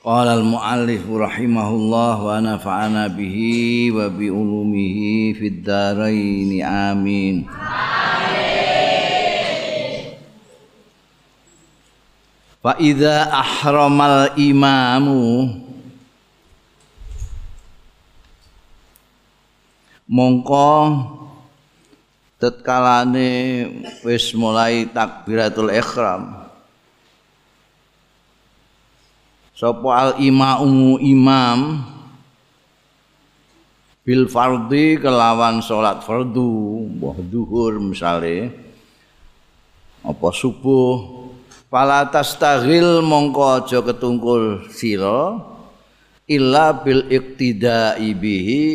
Qala al-muallif rahimahullah wa nafa'ana bihi wa bi ulumihi fid dharain amin. Fa idza ahramal imamu mongko tetkalane wis mulai takbiratul ihram sapa al imamu imam? Bil fardhi kelawan salat fardu mbah zuhur misale. Apa subuh? Fala tastaghil mongko aja ketungkul sira illa bil iqtida'i bihi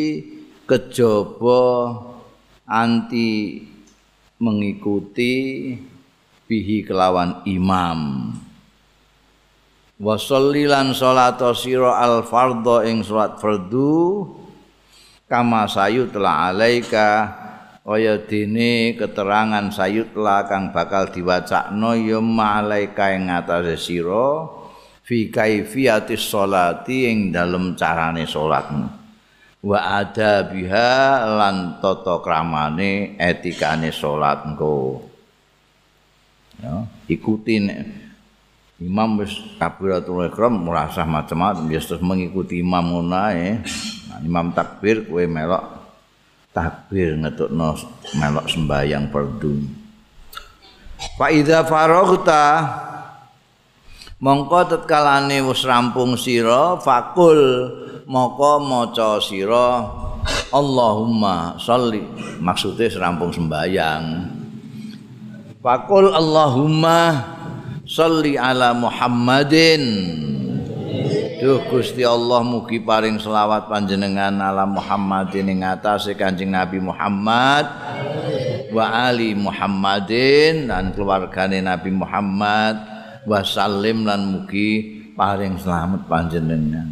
kejaba anti mengikuti bihi kelawan imam wa sallilan salata sira al fardhu ing salat fardu kama sayutla alaika kaya dene keterangan sayutla kang bakal diwacakno ya malaika ing ngatasé sira fi kaifiyatis sholati ing dalem carane salat wa ada biha lan tata kramane etikane engko ya ikuti imam wis kabiratul ihram merasa macam-macam ya terus mengikuti imam ngono ae. Nah, imam takbir kowe melok. Takbir ngetukno melok sembayang fardu fa idza faraghta mongko tetkalane wis rampung sira fakul moko maca sira Allahumma sholli. Maksudnya rampung sembayang fakul Allahumma Salli ala Muhammadin. Duh Gusti Allah mugi paring selawat panjenengan ala Muhammadin ing atase Kanjeng Nabi Muhammad. Wa ali Muhammadin dan keluargane Nabi Muhammad. Wa sallim lan mugi paring selamat panjenengan.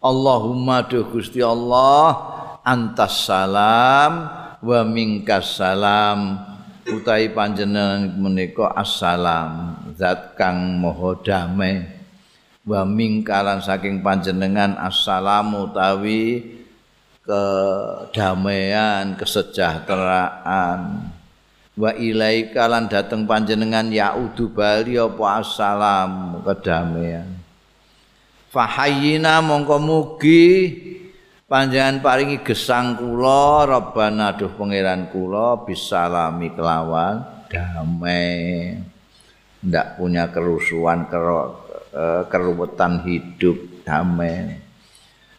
Allahumma duh Gusti Allah antas salam wa minkas salam utahi panjenengan menika assalam zat kang maha damai. Wa mingkalan saking panjenengan assalamu utawi kedamaian kesejahteraan. Wa ilaika lan dateng panjenengan yaudu bali apa assalam kedamaian. Fahayyina mongko mugi panjenengan paringi gesang kula Rabbana duh pangeran kula bisalami kelawan damai. Ndak punya kerusuhan eh, keruwetan hidup damai.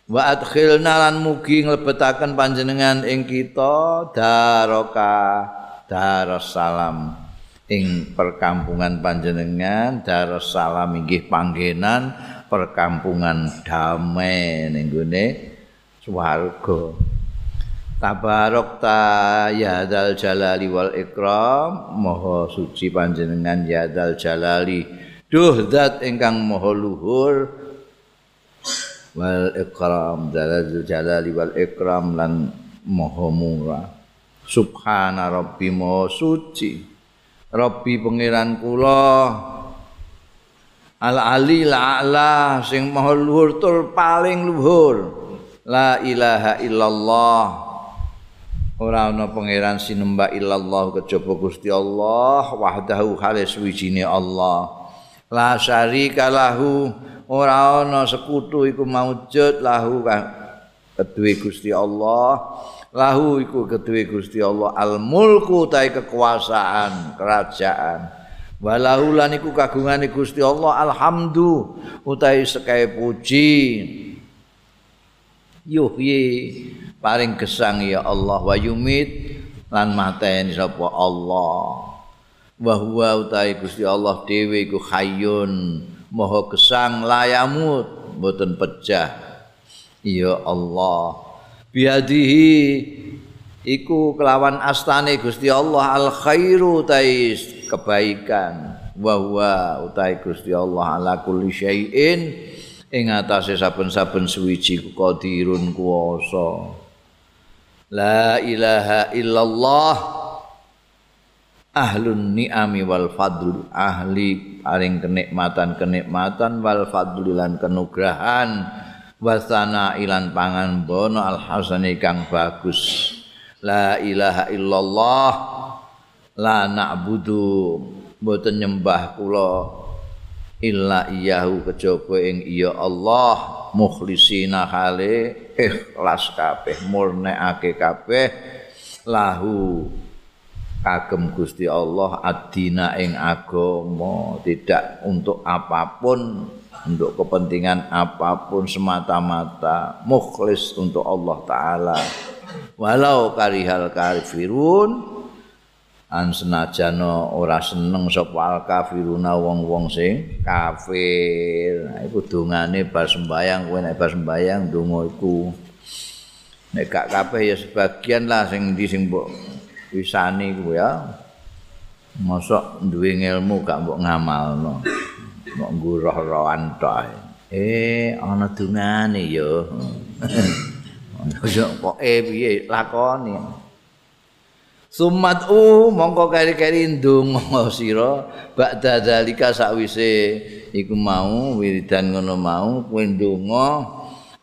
Wa adkhilna lan mugi nglebetaken panjenengan ing kita daroka darussalam ing perkampungan panjenengan darussalam inggih panggenan perkampungan damai ning swarga tabarok ta ya dal jalali wal ikram. Maha suci panjenengan ya dal jalali. Duh zat ingkang maha luhur. Wal ikram dalal jalali wal ikram lan maha murah. Subhana rabbi maha suci. Rabbi pangeran kula. Al ali la sing maha luhur tur paling luhur La ilaha illallah. Ora ana pangeran sinembah illallah kejaba Gusti Allah wahdahu halis wijine Allah. La syarika lahu. Ora ana sekutu iku maujud lahu kedue Gusti Allah. Lahu iku kedue Gusti Allah. Al mulku tai kekuasaan kerajaan. Walahu lan iku kagungane Gusti Allah alhamdu. Utahe sekae puji yuhyi paring gesang ya Allah wa yumit lan mateni sapa Allah. Wa huwa utai Gusti Allah dhewe iku hayyun maha gesang layamut mboten pecah ya Allah biadihi iku kelawan astane Gusti Allah al khairu tais kebaikan. Wa huwa utai Gusti Allah ala kulli syai'in ing atase saben-saben suwiji qadirun kuwasa. La ilaha illallah. Ahlun ni'ami wal fadl ahli paring kenikmatan kenikmatan wal fadl lan kenugrahan. Wasana ilan pangan bono al hasani kang bagus. La ilaha illallah. La na'budu. Mboten nyembah kula illa iyahu kejaba ing iya Allah mukhlisina hale ikhlas kabeh murnekake kabeh. Lahu kagem Gusti Allah adina ing agama tidak untuk apapun untuk kepentingan apapun semata-mata mukhlis untuk Allah taala. Walau karihal kafirun an senajana ora seneng sapa al kafiruna wong-wong sing kafir. Nah, iku dongane bar sembayang kowe nek bar sembayang donga iku. Nek gak kabeh ya sebagian lah sing ndi sing mbok wisani ku ya. Mosok duwe ilmu gak mbok ngamalno. Mbok nguroh-rohan tok eh ana dongane ya. Kok eh piye? Lakoni Sumat u mongko keri-keri ndonga sira ba'da zalika sakwise iku mau wiridan ngono mau kuwi ndonga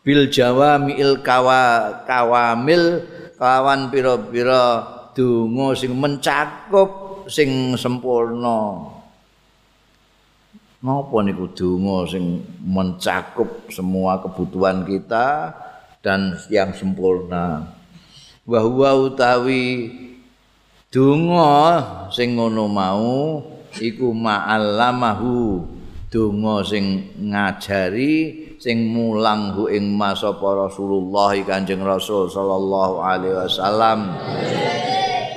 bil jawamiil kawa kawamil kawan pira-pira donga sing mencakup sing sempurna. Napa niku donga sing mencakup semua kebutuhan kita dan yang sempurna. Wa utawi donga sing ngono mau iku ma'allamahu. Donga sing ngajari sing mulang hu ing masa Rasulullah Kanjeng Rasul sallallahu alaihi wasallam.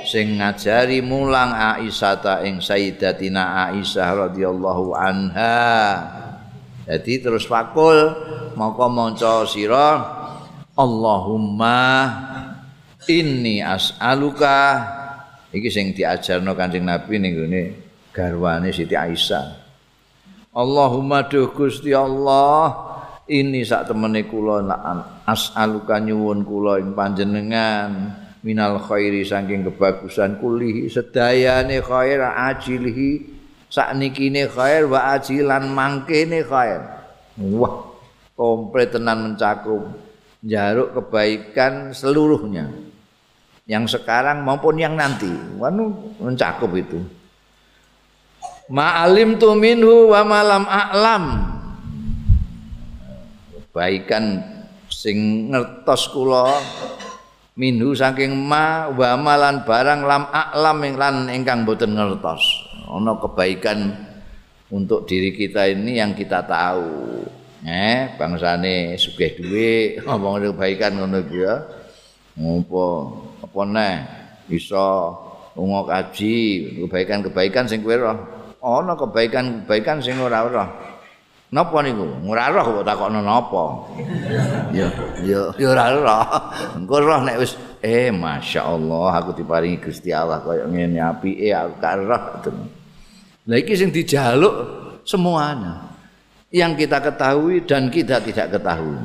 Sing ngajari mulang Aisyah ta ing Sayyidatina Aisyah radhiyallahu anha. Jadi terus fakul maka maca sira Allahumma inni as'aluka iki sing diajarno Kanjeng Nabi ning gone garwane Siti Aisyah. Allahumma duh Gusti Allah, ini sak temene kula as'aluka nyuwun kula ing panjenengan minal khairi saking kebagusan kulihi sedayane khair ajilihi saknikine khair wa ajilan mangkene khair. Wah, komplit tenan mencakup jaruk kebaikan seluruhnya. Yang sekarang maupun yang nanti. Wanu mencakup itu. Ma'alim tu minhu wa malam a'lam. Baikan sing ngertos kula minhu saking ma wa malan barang lam a'lam ing lan ingkang boten ngertos. Ana kebaikan untuk diri kita ini yang kita tahu. Eh, bangsane sugih dhuwit, ngomong kebaikan ngono ya. Ngopo apa neh bisa lunga kaji kebaikan-kebaikan sing kowe roh. Ana kebaikan-kebaikan sing ora roh. Napa niku? Ora roh kok takokno napa? Ya ya ya ora roh. Engko roh nek wis eh masyaallah aku diparingi Gusti Allah kaya ngene apike aku roh. Nah iki sing dijaluk semuanya. Yang kita ketahui dan kita tidak ketahui.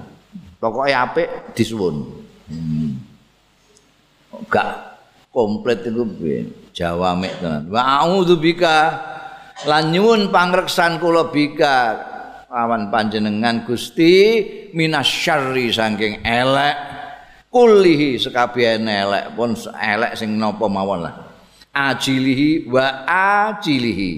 Pokoknya apik disuwun. Hmm. Gak komplit iku jawamek tenan. Wa a'udzubika lan nyuwun pangreksan kula bika. Lawan panjenengan Gusti minasyarri saking elek. Kulihi sekabehane elek pun elek sing napa mawon lah. Ajilihi wa ajilihi.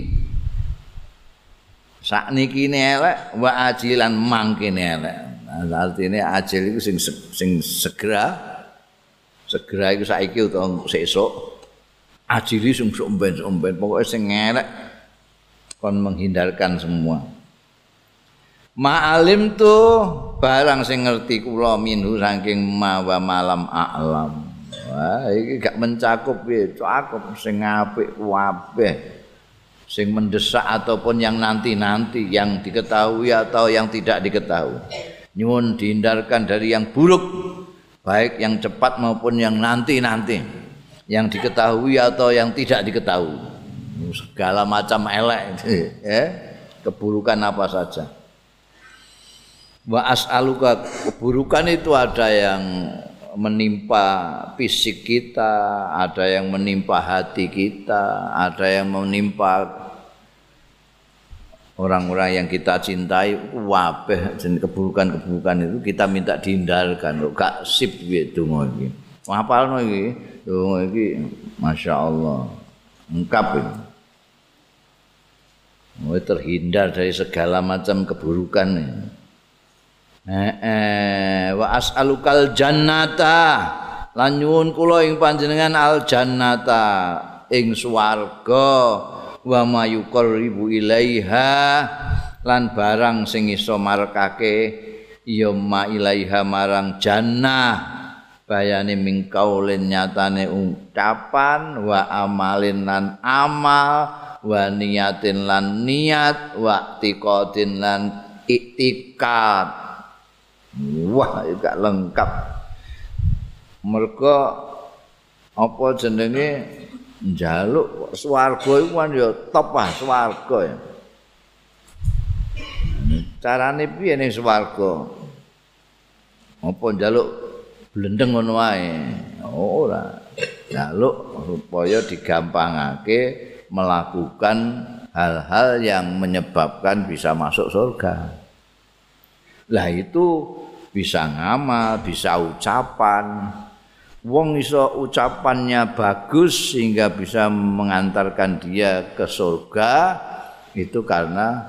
Sakniki elek wa ajilan mangkene elek. Artinya ajil itu sing sing segera segera iku saiki utawa sesuk ajili sing somben-somben pokoke sing ngelek kon menghindarkan semua. Ma'alim tu barang sing ngerti kula minhu saking mawa malam alam. Wah iki gak mencakup ya cakup sing apik kabeh sing mendesak ataupun yang nanti-nanti yang diketahui atau yang tidak diketahui. Nyuwun dihindarkan dari yang buruk baik yang cepat maupun yang nanti-nanti. Yang diketahui atau yang tidak diketahui. Segala macam elek ya. Keburukan apa saja. Wa as'aluka keburukan itu ada yang menimpa fisik kita, ada yang menimpa hati kita, ada yang menimpa orang-orang yang kita cintai, wabeh keburukan-keburukan itu kita minta dihindarkan. Kok gak sip gitu iki. Ngapalno iki? Donga iki Masya Allah Lengkap ini. Mau terhindar dari segala macam keburukan ini. Eh, wa as'alukal jannata lan nyuwun kula ing panjenengan al jannata ing swarga wa mayuqarribu ilaiha lan barang sing iso marekake ya ma ilaiha marang jannah. Bayane mingkaulin nyatane ucapan wa amalin lan amal wa niatin lan niat wa tiqatin lan iktikat Wah, gak lengkap. Mereka apa jenenge njaluk swarga iku kan ya top ah swarga ya. Carane piye ning swarga? Apa njaluk blendeng ngono wae? Ora. Njaluk supaya digampangake melakukan hal-hal yang menyebabkan bisa masuk surga. Lah itu bisa ngamal, bisa ucapan. Wong iso ucapannya bagus sehingga bisa mengantarkan dia ke surga itu karena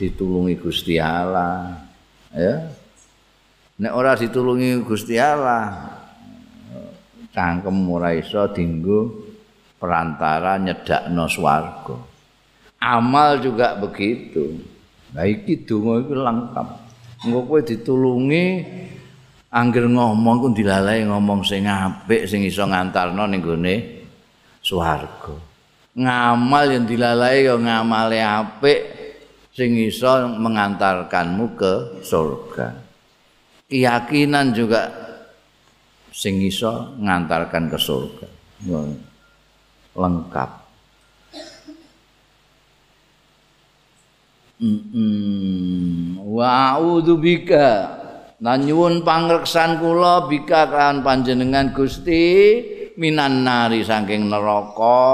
ditulungi Gusti Allah. Ya. Nek ora ditulungi Gusti Allah, cangkem ora iso dinggo perantara nyedakno swarga. Amal juga begitu. Nah iki donga iki lengkap. engko kowe ditulungi angger ngomong ku dilalai ngomong sing apik sing iso ngantarno ning gone swarga. Ngamal yang dilalai ya ngamale apik sing iso mengantarkanmu ke surga. Keyakinan juga sing iso ngantarkan ke surga. Lengkap. Mm Wa a'udzu bika lan nyuwun pangreksan kula bika kan panjenengan Gusti minan nari saking neraka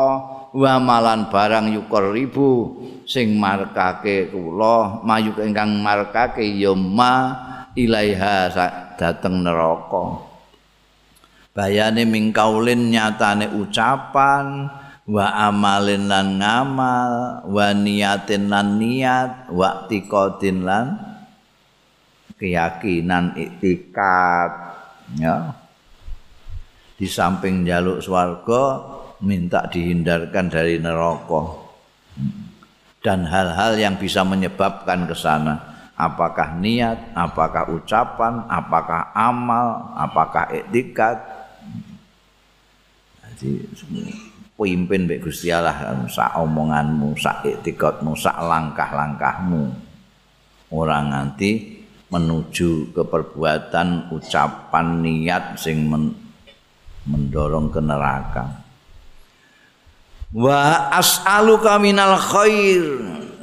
wa malan barang yukor ribu sing markake kula mayu ingkang markake ya ma ilaiha dateng neraka. Bayane mingkaulin nyatane ucapan wa amalin lan ngamal wa niatin lan niat wa tiqatin lan keyakinan iktikat ya. Di samping jaluk swarga minta dihindarkan dari neraka. Dan hal-hal yang bisa menyebabkan ke sana. Apakah niat apakah ucapan apakah amal apakah iktikat jadi semua pimpin mbek Gusti Allah sak omonganmu, sak iktikadmu, sak langkah-langkahmu. Ora nganti menuju ke perbuatan, ucapan, niat sing men mendorong ke neraka. Wa as'aluka minal khair.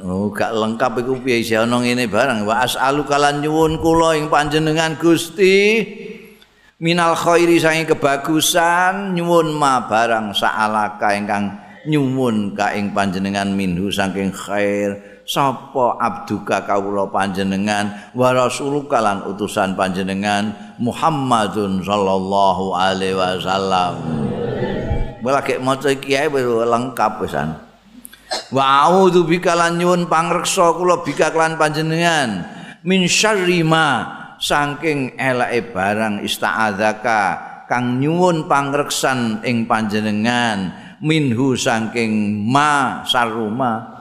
Oh, gak lengkap iku piye isih ana ngene barang. Wa as'aluka lan nyuwun kula ing panjenengan Gusti. minal khairi sange kebagusan nyuwun ma barang sa'alaka ingkang nyuwun ka ing panjenengan minhu saking khair sapa abduka kawula panjenengan wa rasuluka lan utusan panjenengan Muhammadun sallallahu alaihi wasallam. Wala kek maca iki ae lengkap pisan. Wa a'udzu bika lan nyuwun pangreksa kula bika lan panjenengan min syarri ma saking elake barang ista'adzaka kang nyuwun pangreksan ing panjenengan minhu saking ma saruma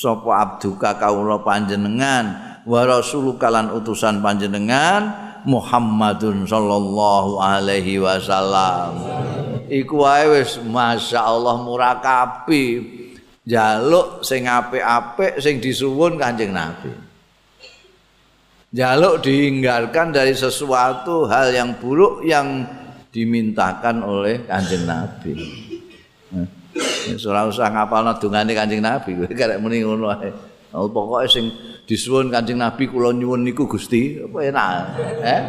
sapa abduka kaula panjenengan wa rasuluka lan utusan panjenengan Muhammadun sallallahu alaihi wasallam iku wae wis masyaallah murakabi Jaluk sing apik-apik sing disuwun Kanjeng Nabi. Jaluk dihindarkan dari sesuatu hal yang buruk yang dimintakan oleh Kanjeng Nabi. Ora usah ngapalno dungane Kanjeng Nabi, karek muni ngono ae. Pokoke sing disuwun Kanjeng Nabi kula nyuwun niku Gusti, apa enak. Eh?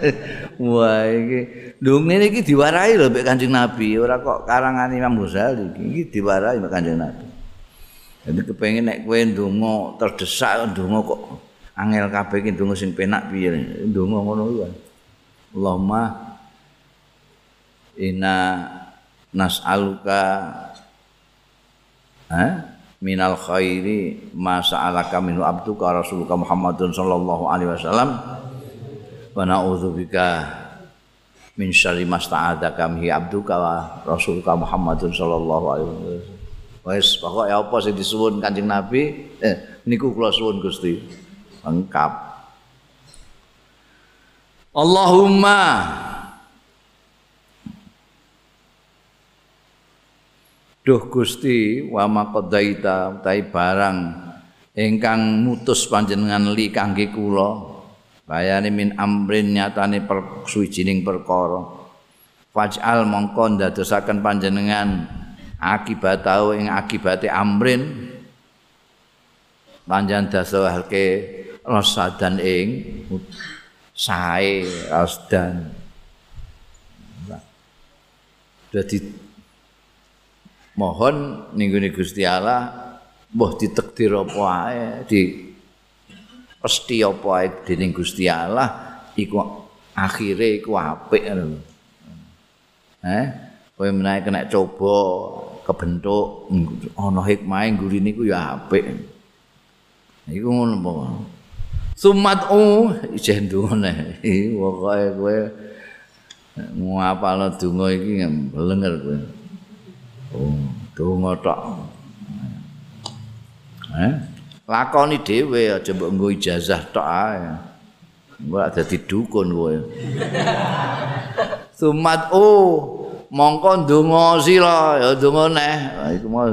Wah, iki dungane iki diwarai lho mek Kanjeng Nabi, ora kok karangan Imam Ghazali iki. Diwarai mek Kanjeng Nabi. Jadi kepengen nek kowe ndonga terdesak ndonga kok angel kabeh iki ndonga sing penak piye. Ndonga ngono kuwi. Allahumma inna nas'aluka minal khairi ma sa'alaka minhu abduka rasuluka Muhammadun sallallahu alaihi wasallam. Wa na'udzubika min syarri ma sta'adzaka mihi abduka wa rasuluka Muhammadun sallallahu alaihi wasallam. Wis pokoke apa sing disuwun Kanjeng Nabi? Eh niku kula suwun Gusti. Lengkap. Allahumma Duh Gusti wa maqdaita utahe barang ingkang mutus panjenengan li kangge kula bayane min amrin nyatane per suwijining perkara. Faj'al mongko ndadosaken panjenengan akibat tau ing akibate amrin. Panjenengan dasawake rasadan ing sae rasdan dadi mohon ningguni Gusti Allah mbah ditakdir apa ae di pasti apa ae dening Gusti Allah iku akhire iku apik ngono eh kowe menawa kena coba kebentuk ana hikmah ngguri niku ya apik. Iku ngono apa Sumat u isih ndungone pokoke kowe ngapalno donga iki blenger kowe Oh, donga tok. Eh? Lakoni dhewe aja mbok nggo ijazah tok ae. Ora dadi dukun kowe. Sumat oh, mongko ndonga sira ya ndonga neh. Iku mau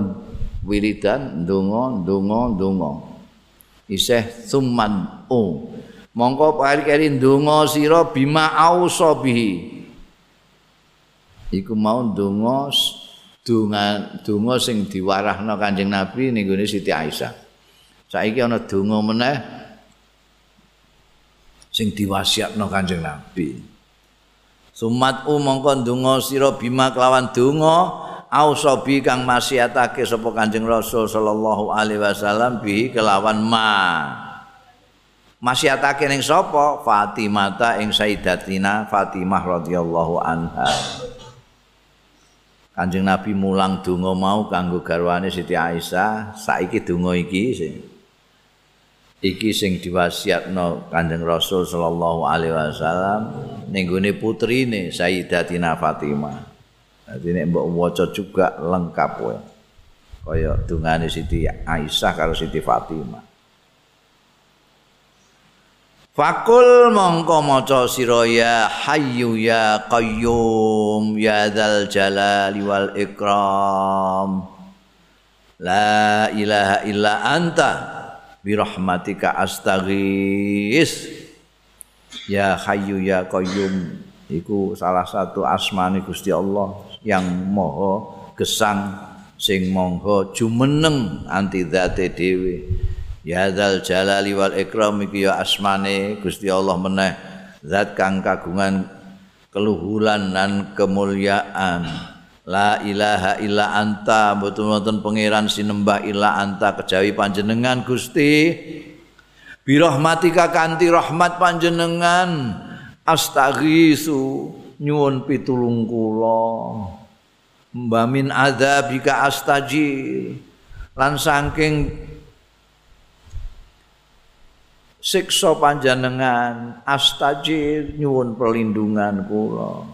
wiridan ndonga ndonga ndonga. Isih sumat oh. Mongko pari-pari ndonga sira bima ausabihi. Iku mau ndonga donga donga sing diwarahno Kanjeng Nabi ning gone Siti Aisyah. Saiki ana donga meneh sing diwasiatno Kanjeng Nabi. Sumat umangka donga sira bima kelawan donga ausabi kang masiatake sapa Kanjeng Rasul sallallahu alaihi wasallam bi kelawan ma. Masiatake ning sapa? Fatimah ing Sayyidatina Fatimah radhiyallahu anha. Kanjeng Nabi mulang donga mau kanggo garwane Siti Aisyah, saiki donga iki sing iki sing diwasiatno Kanjeng Rasul sallallahu alaihi wasallam ning gone putrine Sayyidatina Fatimah. Dadi nek mbok waca juga lengkap kowe. Kaya dungane Siti Aisyah karo Siti Fatimah. Fakul mongko maca sira ya hayyu ya qayyum ya dzal jalali wal ikram. La ilaha illa anta bi rahmatika astaghis. Ya hayyu ya qayyum iku salah satu asmane Gusti Allah yang maha gesang sing monggo jumeneng anti dzate dhewe Ya dzal jalali wal ikram iki ya asmane Gusti Allah meneh zat kang kagungan keluhuran dan kemuliaan. La ilaha illa anta mboten-mboten pangeran sinembah illa anta kejawi panjenengan Gusti. Birahmatika kanthi rahmat panjenengan. Astaghisu nyuwun pitulung kula. Mbamin adzabika astajir. Lan saking siksa panjenengan astajir nyuwun perlindungan kula.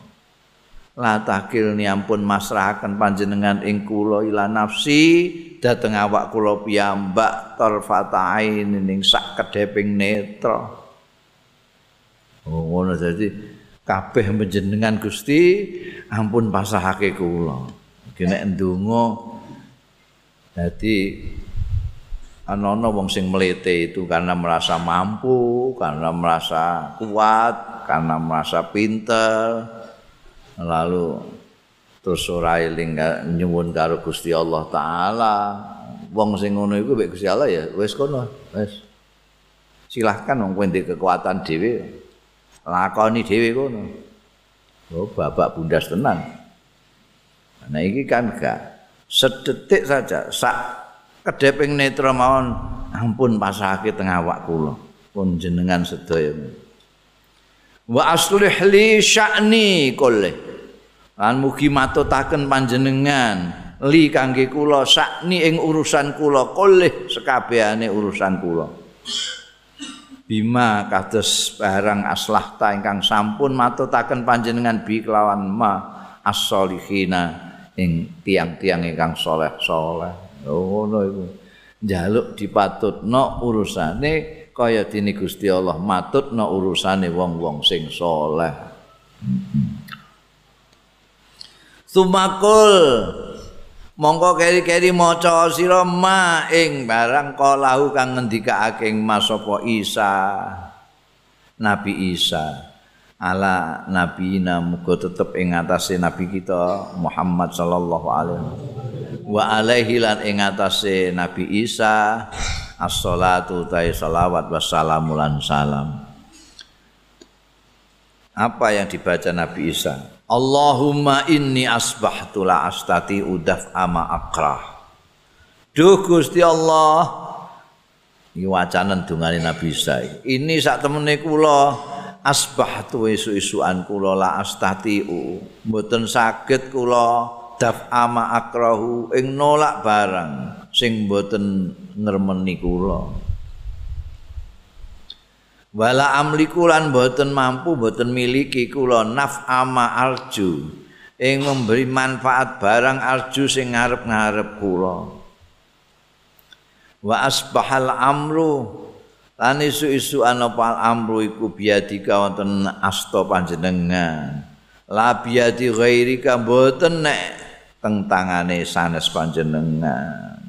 Latakil ni ampun masrahaken panjenengan ing kula ila nafsi dhateng awak kula piyambak tarfatain ning sak kedheping netra. Oh ngono dadi kabeh panjenengan Gusti ampun pasahake kula. Nek ndonga Jadi ana wong sing melete itu karena merasa mampu, karena merasa kuat, karena merasa pinter. Lalu terus ora eling nyuwun karo Gusti Allah taala. Wong sing ngono iku mek Gusti Allah ya wis kono, wis. Silahkan wong kowe kekuatan dhewe. Lakoni dhewe kono. Oh, bapak bundas tenan. Nah iki kan gak sedetik saja sak kedeping netra mawon ampun pasake tengah awak kula. Pun jenengan sedaya. Wa aslih li sya'ni kulli lan mugi matutaken panjenengan li kangge kula sakni ing urusan kula kulli sekabehane urusan kula. Bima kados barang aslah ta ingkang sampun matutaken panjenengan bi kelawan ma as-solihina ing tiang-tiang ingkang soleh-soleh Oh, ngono iku. Njaluk dipatutno urusane kaya dene Gusti Allah matutno urusane wong-wong sing saleh. Sumakul mongko keri-keri maca sira ma ing barang kalahu kang ngendikake Mas apa Isa Nabi Isa ala nabi muga tetep ing atase nabi kita Muhammad sallallahu alaihi wasallam wa alaihi lan ing Nabi Isa as-salatu ta salawat wassalamu lan salam. Apa yang dibaca Nabi Isa? Allahumma inni asbahtu la astati udaf ama akrah. Duh Gusti Allah Ini wacanan dungane Nabi Isa Ini saat temene kula asbahtu isu-isuan kula la astati mboten saged kula daf ama akrahu ing nolak barang sing boten ngremeni kula. Wala amliku lan boten mampu boten miliki kula naf ama arju ing memberi manfaat barang arju sing ngarep-ngarep kula. Wa asbahal amru lan isu-isu ana amru iku biadika wonten asta panjenengan. La biadi ghairika boten nek teng tangane sanes panjenengan.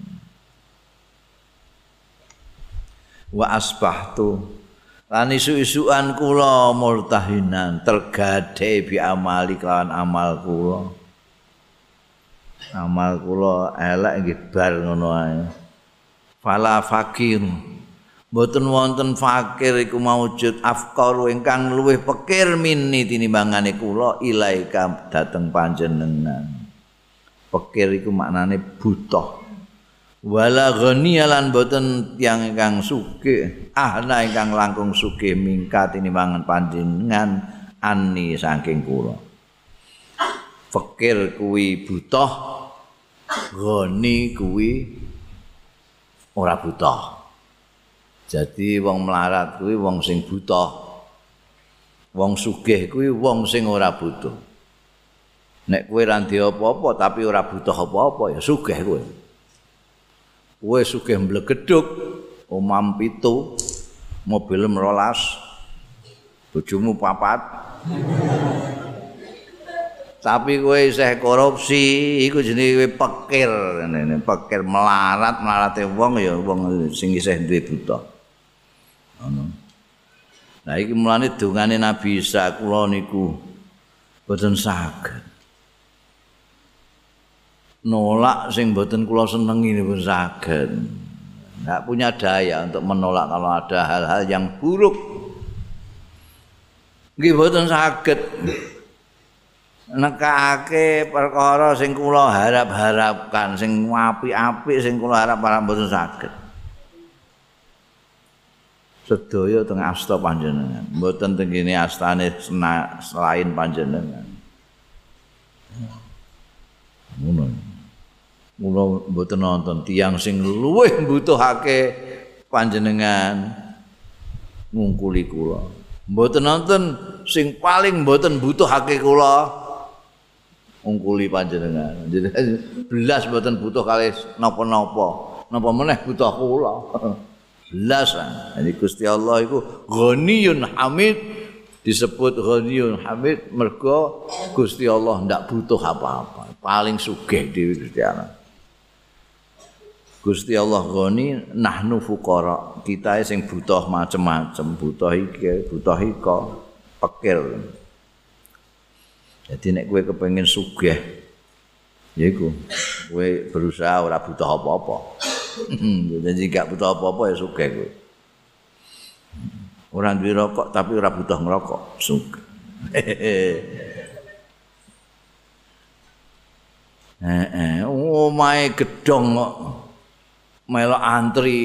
Wa asbahtu. Lan isu-isuan kula murtahinan tergade bi amali kelawan amal kula. Amal kula elek nggih bar ngono ae. Fala fakir. Mboten wonten fakir iku maujud afqaru ingkang luwih pekir mini tinimbangane kula ilaika dateng panjenengan Pekir iku maknane buta. Wala ghaniyalan boten tiyang ingkang sugih, ahna ingkang langkung sugih mingkat ini mangan panjenengan ani saking kula. Pekir kuwi buta, ghani kuwi ora buta. Jadi wong melarat kuwi wong sing buta. Wong sugih kuwi wong sing ora butuh. Nek kowe ra apa-apa tapi ora butuh apa-apa ya sugih kowe. Kowe sugih mblegeduk omam pitu, mobil merolas, bojomu papat. tapi kowe isih korupsi, iku jenenge pekir, ini, pekir melarat, melarate wong ya wong sing isih duwe butuh. Ngono. Nah iki mulane dongane Nabi Isa kula niku boten saged. Nolak sing mboten kula senengi niku saged. Enggak punya daya untuk menolak kalau ada hal-hal yang buruk. Nggih mboten saged. Nekake perkara sing kula harap-harapkan, sing apik-apik sing kula harap para mboten saged. Sedaya teng asta panjenengan, mboten teng kene astane selain panjenengan. Ngono. Mula mboten nonton tiang sing luwih mbutuhake panjenengan ngungkuli kula. Mboten nonton sing paling mboten butuhake kula ngungkuli panjenengan. Jadi belas mboten butuh kali napa-napa. Napa meneh butuh kula. Belas. Jadi Gusti Allah iku Ghaniyun Hamid disebut Ghaniyun Hamid mergo Gusti Allah ndak butuh apa-apa. Paling sugih dhewe Gusti Allah. Gusti Allah goni nahnu fuqara. Kita sing butuh macem-macem butuh iki butuh iko pikir jadi nek kowe kepengin sugih ya iku kowe berusaha ora butuh apa-apa. Jadi gak butuh apa-apa ya sugih kowe. Ora duwe rokok tapi ora butuh ngerokok sugih. Eh, eh, omahe gedong kok. Melok antri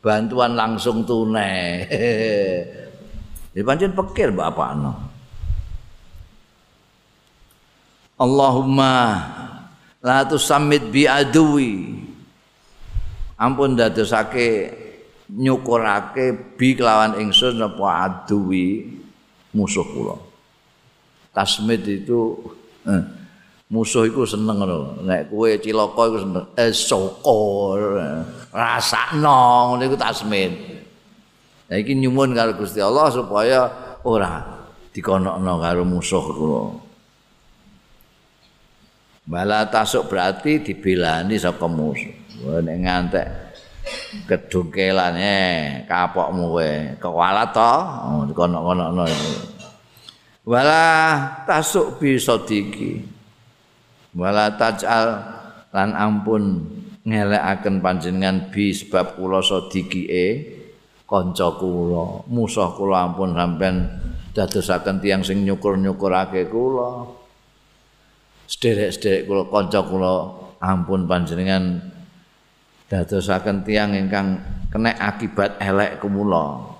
bantuan langsung tunai. Ya pancen pikir bapak no. Allahumma la tusammit bi adui. Ampun dadosake nyukurake bi kelawan ingsun apa adui musuh kula. Tasmid itu eh, musuh iku seneng ngono. Nek kowe cilaka iku seneng. Eh syukur rasakno ngene iku tasmin. Nah iki nyumun karo Gusti Allah supaya ora dikonokno karo musuh kula. Bala tasuk berarti dibelani saka musuh. Nek ngantek kedungkelan eh kapokmu kowe. Kewalat to? Oh, dikonok-konokno wala tasuk bisa diki wala tajal lan ampun ngelekaken panjenengan bi sebab kula sadikie kanca kula. Musuh kula ampun sampean dadosaken tiyang sing nyukur-nyukurake kula. Sederek-sederek kula kanca kula ampun panjenengan dadosaken tiyang ingkang kena akibat elek kumula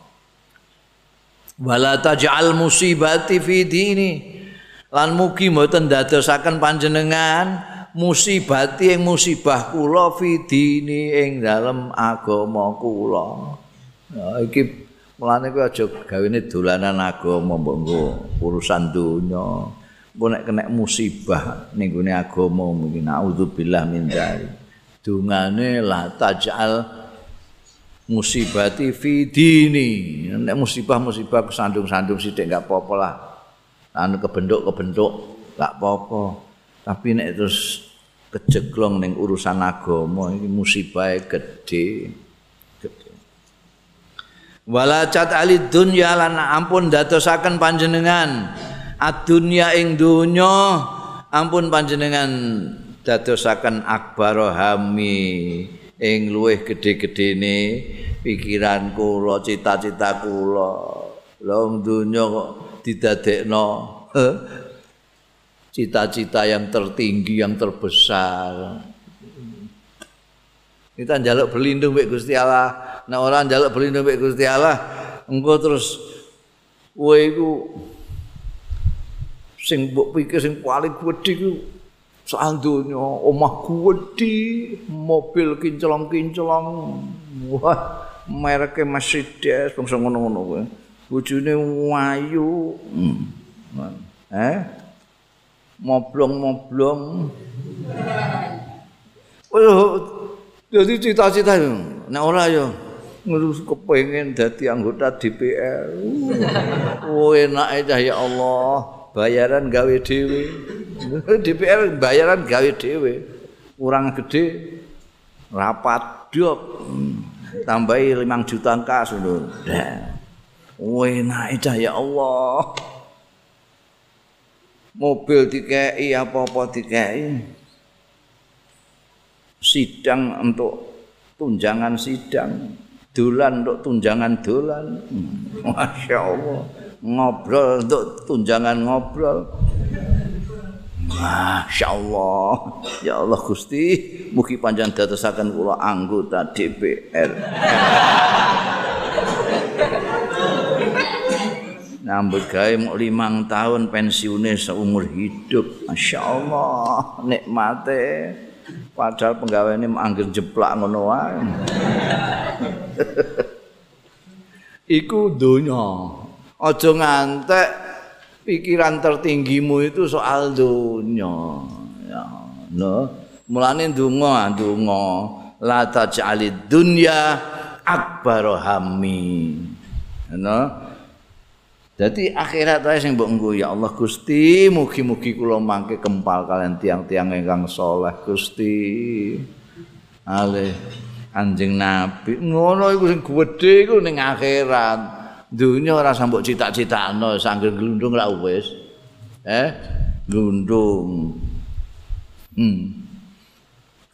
wala taj'al musibati fi dini lan mugi mboten dadosaken panjenengan musibati ing musibah kula fidini ing dalem agama kula. Ya iki mulane kuwi aja gawene dolanan agama mbok urusan donya. Engko nek kena musibah ning gone agama mungkin naudzubillah min dzalik. Dungane la tajal musibati fidini. Nek musibah-musibah kesandung-sandung sithik enggak apa-apa lah. Anu kebentuk-kebentuk gak apa-apa. Tapi nek terus kejeglong ning urusan agama iki musibah gede. Gede. Wala cat ali dunya lan ampun dadosaken panjenengan adunya ing dunya ampun panjenengan dadosaken akbar hami ing luweh gedhe-gedhene pikiran kula cita-cita kula long dunya kok didadekno cita-cita yang tertinggi yang terbesar. Kita njaluk berlindung mbek Gusti Allah. Nek ora njaluk berlindung mbek Gusti Allah engko terus kowe iku sing mbok pikir sing paling gedhe iku soal dunya omah gedhe mobil kinclong-kinclong. Wah mereke Mercedes bangsa ngono-ngono kowe bojone wayu hmm. eh? Moblong-moblong. Jadi cita-cita nek ora yo ngurus kepengin dadi anggota DPR oh enak aja ya Allah. Bayaran gawe dhewe. DPR bayaran gawe dhewe. Kurang gede rapat dok. Tambahi 5 juta kas lho Enak ya Allah. Mobil dikei apa-apa dikei. Sidang untuk tunjangan sidang. Dolan untuk tunjangan dolan. Masya Allah. Ngobrol untuk tunjangan ngobrol. Masya Allah. Ya Allah Gusti. Mugi panjang datasakan kula anggota DPR. Nambut gawe mau limang tahun pensiunnya seumur hidup. Masya Allah, nikmate. Padahal penggawe ini manggil jeplak ngono wae. Iku dunya. Aja ngantek pikiran tertinggimu itu soal dunya. Ya, no. Mulane ndonga, ndonga la taj'alid dunya akbar hammi. No. Jadi akhirat wae sing mbok nggo ya Allah Gusti, mugi-mugi kula mangke kempal kalian tiang-tiang ingkang saleh Gusti. Ale Kanjeng Nabi ngono iku sing gedhe iku ning akhirat. Dunya ora sambok cita-citakno sanggeng glundung ra wis. Eh, glundung. Hmm.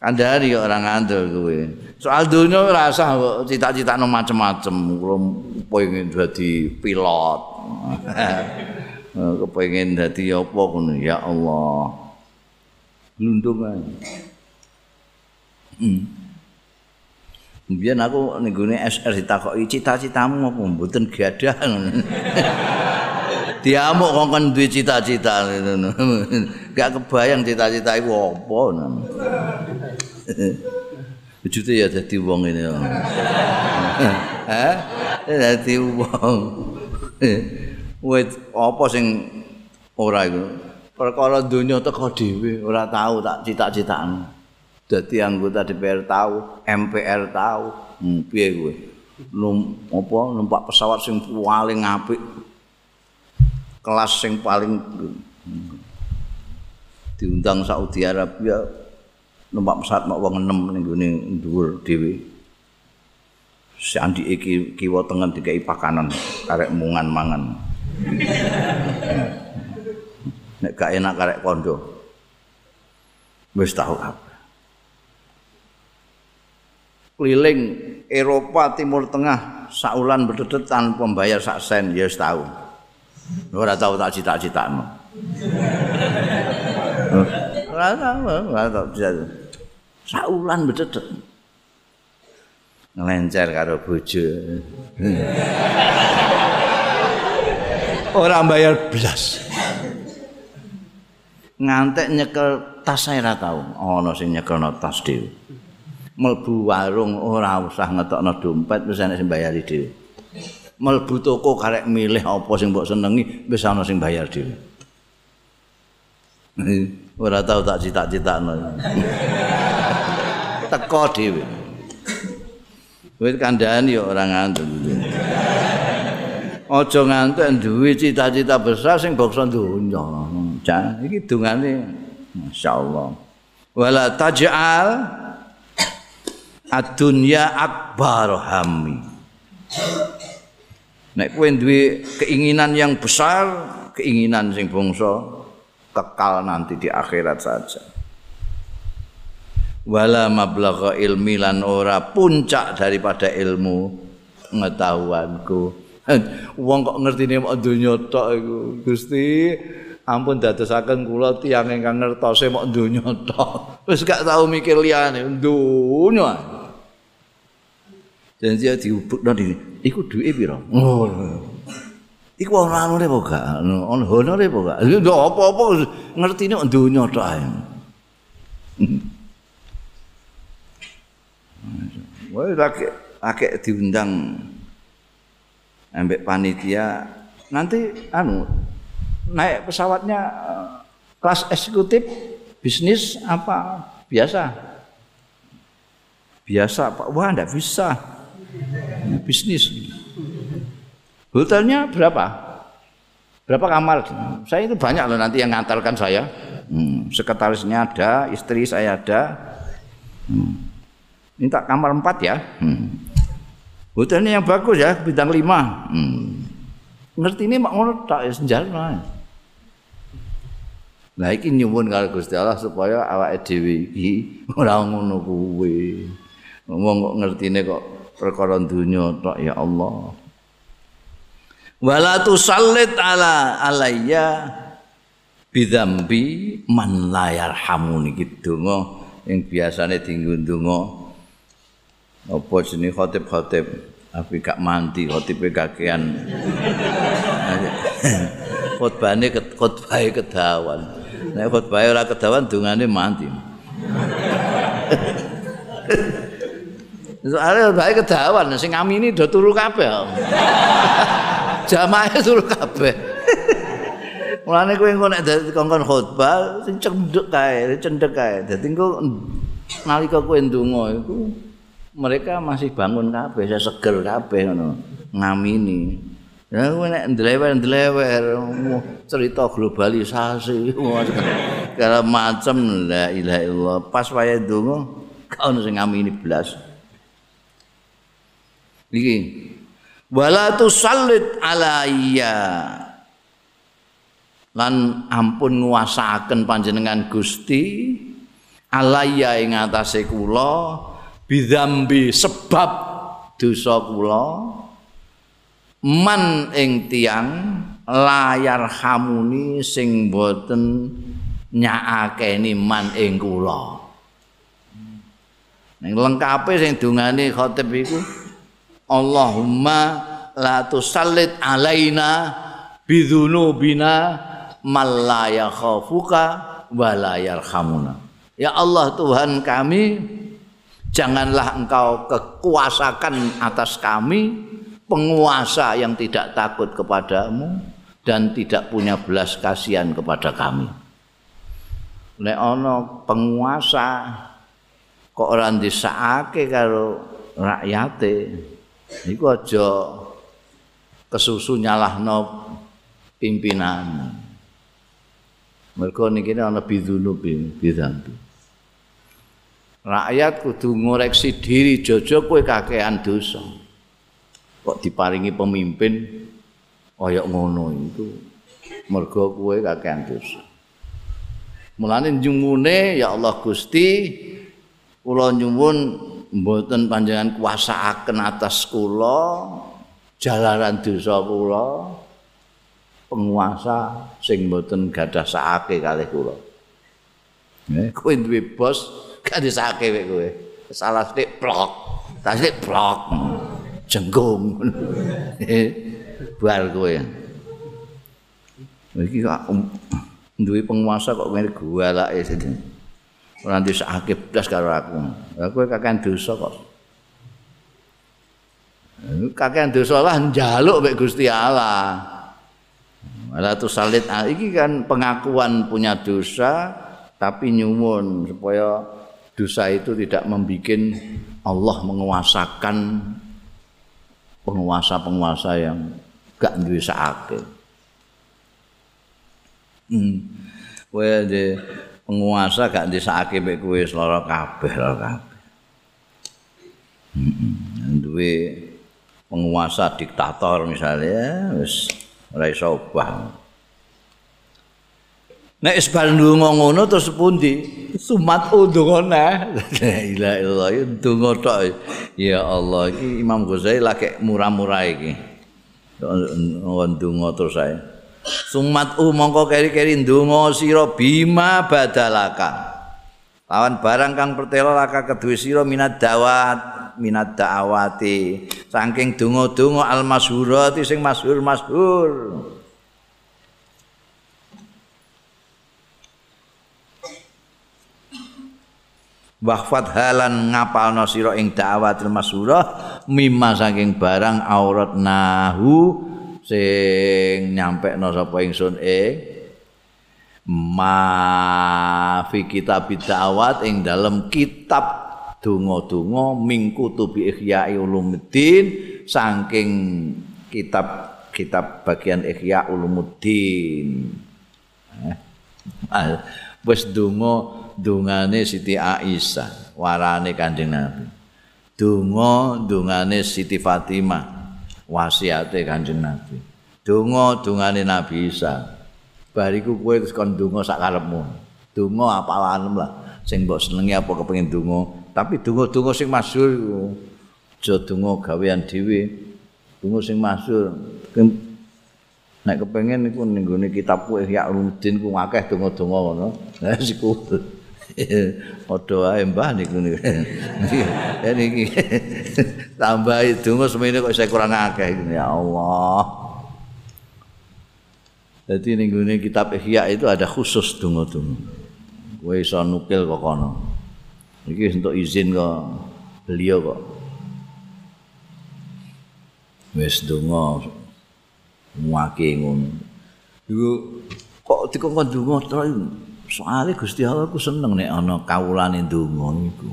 Kandhani kok ora ngandel kowe. Soal dunya ora usah cita-citakno macem-macem. Kulo pengen dadi pilot. Kepengin dadi apa ngono ya Allah. Glundung ae. Hmm. Biyen aku ning gone SR ditakoki cita-citamu apa mboten gadah. Diamuk kongkon duwe cita-cita ngono. Gak kebayang cita-cita iku apa. Bujute ya dadi wong ini. Hah? Dadi wong. Wit apa sing ora iku? Perkara donya teko dhewe, ora tau tak cita-citakno. dadi anggota DPR tahu, MPR tahu, hmm, piye kowe? Num apa numpak pesawat sing paling apik. Kelas sing paling diundang Saudi Arabia numpak pesawat mak wong enem ning gone dhuwur dhewe. Si Andi iki kiwa tengen dikai pakanan karek mungan mangan. Nek gak enak karek kondo. Wis tahu apa. keliling Eropa Timur Tengah saulan berdedet tanpa membayar sak sen ya tahu. Ora tahu tak cita-citakno. Ora tahu, ora tahu. Saulan berdedet. Ngelencer karo bojo. Ora bayar blas. Ngantek nyekel tas saya ora tahu. Ana sing nyekelno tas dhewe. mlebu warung ora usah ngetokno dompet wis ana sing bayari dhewe. Mlebu toko karek milih apa sing mbok senengi wis ana sing bayar dhewe. ora tau tak cita-citakno. Teko dhewe. Wis kandhani ya ora ngantuk. Aja ngantuk duwe cita-cita besar sing bangsa donya. Jan iki dungane masyaallah. Wala taj'al adunya akbar hammi nek kowe duwe keinginan yang besar keinginan sing bangsa kekal nanti di akhirat saja wala mablagha ilmi lan ora puncak daripada ilmu pengetahuanku. Wong kok ngertine mok donya tok iku? Gusti ampun dadosaken kula tiyang ingkang ngertose mok donya tok. Wis gak tau mikir liyane donya. Janji diubukno di iku duwe pira? Oh iku ana anune apa gak? Ana honore apa gak? Lho apa-apa ngertine donya tok ae Wah, lagi diundang ambek panitia nanti anu naik pesawatnya eh, kelas eksekutif bisnis apa biasa biasa pak wah ndak bisa bisnis. Hotelnya berapa? Berapa kamar? Saya itu banyak loh nanti yang ngantarkan saya. Hmm, sekretarisnya ada, istri saya ada. Hmm. Minta kamar empat ya. Hmm. Hotelnya yang bagus ya, bintang lima. Hmm. Ngerti ini mak ngono tak senjata. Nah iki nyuwun karo Gusti Allah supaya awake dhewe iki ora ngono kuwi. Wong kok ngertine kok perkara dunya tok ya Allah wala tusallit ala alayya bidzambi man la yarhamuni gitu donga yang biasane dienggo donga apa jenenge khotib-khotib tapi gak mandi khotibe kakean khotbane khotbahe kedawan nek khotbahe ora kedawan dungane mandi Soale bae kedawan sing ngamini do turu kabeh. Jamaah turu kabeh. Mulane kowe engko nek kongkon khotbah sing cendek kae, cendek kae. Dadi engko nalika kowe ndonga iku mereka masih bangun kabeh, saya seger kabeh ngono. Ngamini. Ya kowe nek ndlewer-ndlewer cerita globalisasi segala macam la ilaha illallah pas wayahe ndonga Kau sing ngamini blas. Iki wala tusallit alayya lan ampun nguasaaken panjenengan Gusti alayya ing atase kula bidzambi sebab dosa kula man ing tiang layar hamuni sing boten nyaakeni man ing kula. Ning lengkape sing dungane khatib iku Allahumma la tusallit alaina bidzunubina mal la yakhafuka wa la yarhamuna. Ya Allah Tuhan kami janganlah engkau kekuasakan atas kami penguasa yang tidak takut kepadamu dan tidak punya belas kasihan kepada kami. Nek ana penguasa kok ora ndisake karo rakyate, iku aja kesusu nyalahno pimpinan. Mergo niki ana bidunu bidhantu. Rakyat kudu ngoreksi diri jojo kowe kakean dosa. kok diparingi pemimpin kaya ngono itu. Mergo kowe kakean dosa. Mulane nyumune ya Allah Gusti kula nyuwun mboten panjenengan kuasaaken atas kula jalaran dosa kula penguasa sing mboten gadah sakake kalih kula. Eh kowe duwe bos gak disake kowe salah sithik plok tak sithik plok jenggung. Bar kowe. Iki kok um, duwe penguasa kok ngene gualake sini. Ora disake blas karo aku. Lah kowe kakean dosa kok. Kakean dosa lah njaluk mek Gusti Allah. Malah tu salit ah, iki kan pengakuan punya dosa tapi nyuwun supaya dosa itu tidak membuat Allah menguasakan penguasa-penguasa yang gak duwe sakake. Hmm. Kowe de penguasa gak duwe sakake mek kowe lara kabeh lara kabeh. Hmm. Duwe penguasa diktator misalnya wis ora iso obah. Nek isbal ndonga ngono terus pundi? Sumat ndonga nah. La ilaha illallah ndonga tok. Ya Allah iki Imam Ghazali lagi murah-murah iki. Ndonga terus ae. Sumat u mongko keri-keri ndonga sira bima badalaka. Lawan barang kang pertelo laka kedue sira minat dawat minat da'awati saking donga-donga al-masyhurati sing masyhur-masyhur. Wahfat halan ngapalno sira ing da'watul masyhurah mimma saking barang aurat nahu sing nyampekno sapa ingsun ing ma fi kitab da'wat ing dalam kitab donga-donga mingku tubi ihya ulumuddin saking kitab kitab bagian ihya ulumuddin. Eh, wis donga dungane Siti Aisyah warane Kanjeng Nabi. Donga dungane Siti Fatimah wasiate Kanjeng Nabi. Donga dungane Nabi Isa. Bariku kowe terus kon donga sak karepmu. Donga apalan lah. Sing mbok senengi apa kepengin donga. Tapi donga-donga sing masyhur iku. Aja donga gawean dhewe. Donga sing masyhur nek kepengin iku ning gone kitabku Ihya Ulumuddin ku akeh donga-donga ngono ha siku Padha wae Mbah niku. Ya niki tambahi donga semene kok saya kurang akeh ya Allah. Jadi ning gone kitab Ihya itu ada khusus donga-donga. Kowe iso nukil kok kono. Iki untuk izin kok beliau kok. Wis donga muake ngono. Iku kok dikon donga terus Soale Gusti Allah ku seneng nek ana kawulane ndonga iku.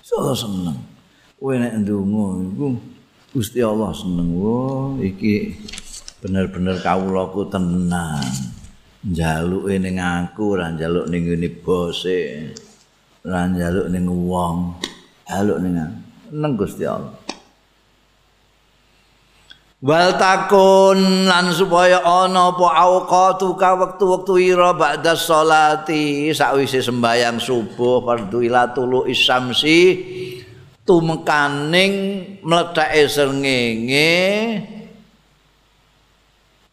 So seneng. Kowe nek ndonga iku Gusti Allah seneng. Oh, iki bener-bener kawulaku tenang. Njaluke ning aku ora njaluk ning ngene bose. lan njaluk ning wong njaluk ning nang Gusti Allah Wal takun lan supaya ana apa auqatu ka wektu-wektu ira ba'da sholati. Sakwise sembayang subuh fardhu ila tulu isamsi tumekaning mlethake srengenge.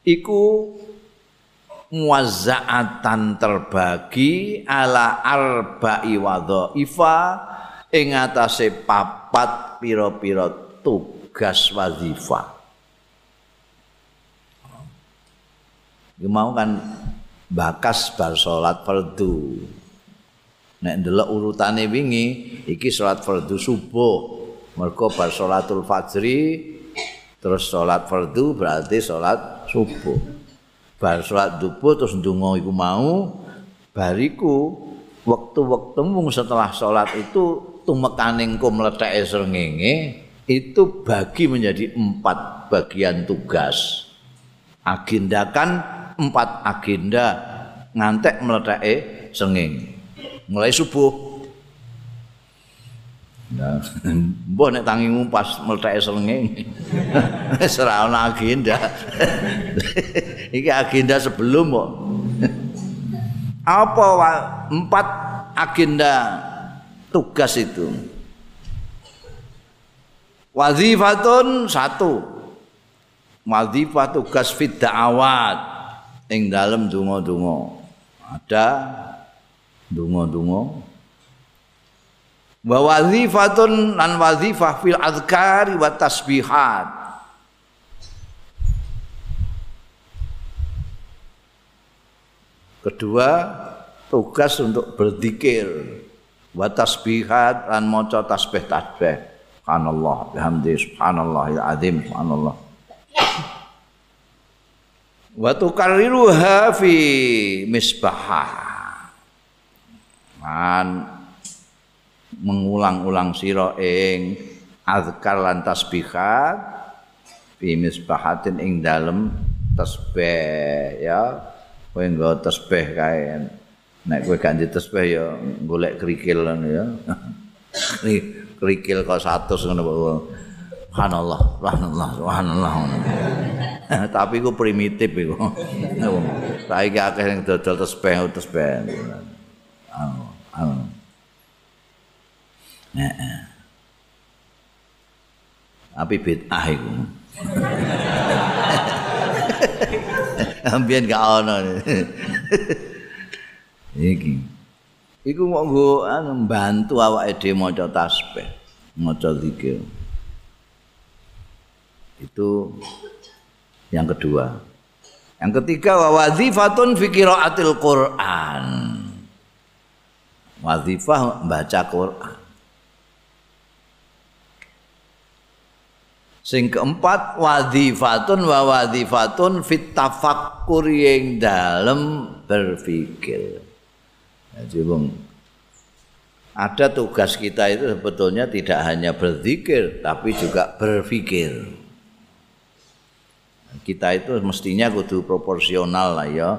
Iku muazzaatan terbagi ala arba'i wadhaifa ing atase papat pira-pira tugas wazifah Iki mau kan bakas bar salat fardu. Nek ndelok urutane wingi iki salat fardu subuh. Mergo bar salatul fajri terus salat fardu berarti salat subuh. Bar salat dubuh terus ndonga iku mau bariku waktu-waktu mung setelah salat itu tumekaning ku mletheke srengenge itu bagi menjadi empat bagian tugas. Agendakan empat agenda ngantek meledake senging. Mulai subuh. Nah, mbah nek tangimu pas meledake senging. Wis ora ana agenda. Iki agenda sebelum kok. Apa empat agenda tugas itu? Wazifatun satu. Wazifah tugas fit da'awat. Ing dalem donga-donga. Ada donga-donga. Wa wazifatun lan wazifah fil azkari wa tasbihat. Kedua tugas untuk berzikir. Wa tasbihat lan maca tasbih tasbih subhanallah bihamdi subhanallahil azim subhanallah wa tukarriruha fi misbah man mengulang-ulang sira ing azkar lan tasbihat fi misbahatin ing dalem tasbih ya. Kowe nggo tasbih kae. Nek kowe gak ndek tasbih ya golek krikil ya. Krikil kok 100 ngono Subhanallah, subhanallah, subhanallah. Tapi ku primitif iku. Saiki akeh sing dodol tesbeh tesbeh. Anu, anu. Heeh. Tapi bid'ah iku. Ambien gak ono. Iki. Iku mau nggo anu bantu awake dhewe maca tasbih, maca zikir. Itu yang kedua. Yang ketiga wa wazifatun fi qiraatil Qur'an. Wazifah membaca Quran. Sing keempat wazifatun wa wazifatun fit yang dalam berpikir. Jadi bung, ada tugas kita itu sebetulnya tidak hanya berzikir tapi juga berpikir. Kita itu mestinya kudu proporsional lah ya.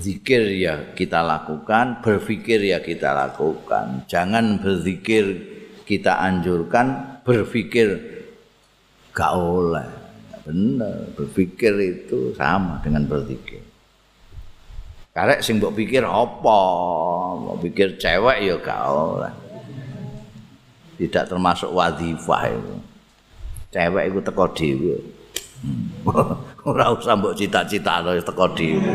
Zikir ya kita lakukan berpikir ya kita lakukan. Jangan berzikir kita anjurkan berpikir gak oleh. Benar berpikir itu sama dengan berzikir. Karek sing mbok pikir apa? Mbok pikir cewek ya gak oleh. Tidak termasuk wadifah itu. Cewek itu teko dhewe ora usah mbok cita-cita to teko dhewe.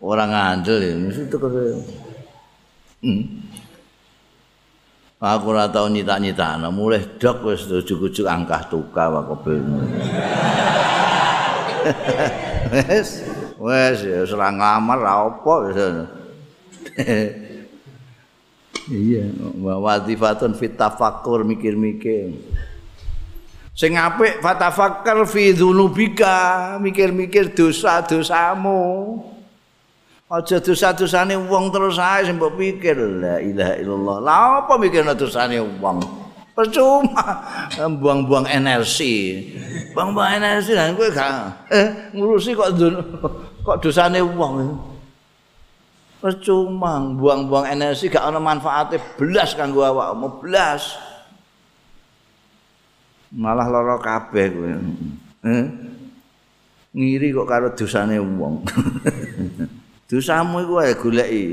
Ora ngandel mesti teko hmm. aku ora tau nyita-nyita mulai dok wis ujug-ujug angkah tuka wae kobel wis wis ya ora ngamar ra apa wis. Iya wazifatun fit tafakkur mikir-mikir Sing apik fatafakkar fi dzunubika, mikir-mikir dosa-dosamu. Aja dosa-dosane wong terus ae sing mbok pikir la ilaha illallah. Lah apa mikirna dosane wong? Percuma buang-buang energi. Buang-buang energi lan kowe gak eh ngurusi kok kok dosane wong. percuma buang-buang energi gak ana manfaate belas kanggo awakmu belas malah lara kabeh kowe. Ngiri kok karo dosane wong. Dosamu iku ae goleki.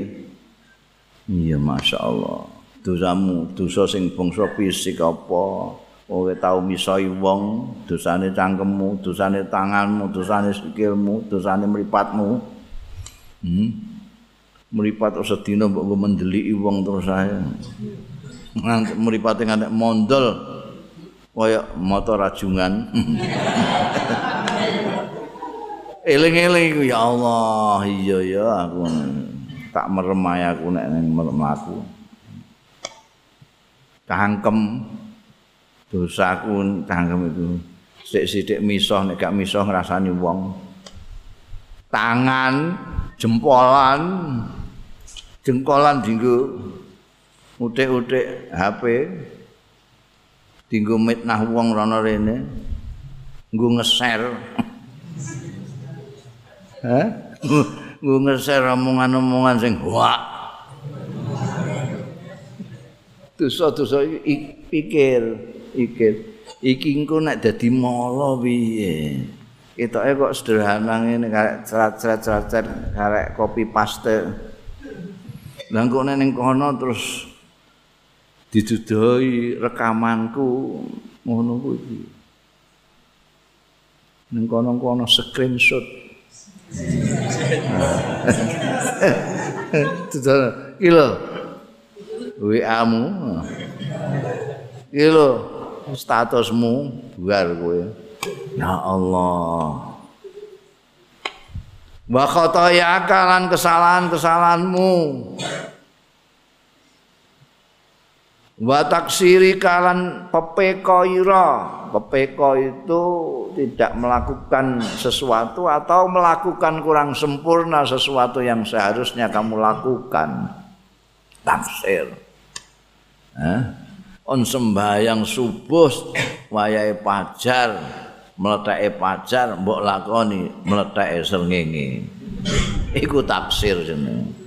Iya masyaallah. Dosamu dosa sing bangsa fisik apa? Kowe tau misoi wong dosane cangkemmu dosane tanganmu dosane sikilmu dosane mripatmu. Hmm? mripat sedina mbok mendeliki wong terus nganti mripate nganti mondol kaya mata rajungan. Eling-eling ya Allah iya ya aku tak merem aku nek ning merem aku cangkem. Dosaku cangkem itu. Sik-sik misoh nek gak misoh ngrasani wong. Tangan jempolan jengkolan dinggo. Utik-utik HP dinggo mitnah wong rono rene nggo ngeser. Hah? nggo ngeser omongan-omongan sing wak dosa-dosa pikir pikir. Iki engko nek dadi mala piye? Ketoke kok sederhana ngene karek cerat-cerat karek kopi paste. Lah kok ning kono terus didudoi rekamanku ngono kuwi. Ning kono-kono screenshot. Tuh, kilo. WA-mu. Kilo statusmu buar kowe. Ya Allah. wa khataya kalan kesalahan-kesalahanmu wa taksiri kalan pepeko pepeko itu tidak melakukan sesuatu atau melakukan kurang sempurna sesuatu yang seharusnya kamu lakukan. Taksir eh? on sembahyang subuh wayahe pajar mletake pacar mbok lakoni mletake srengenge. Iku taksir jeneng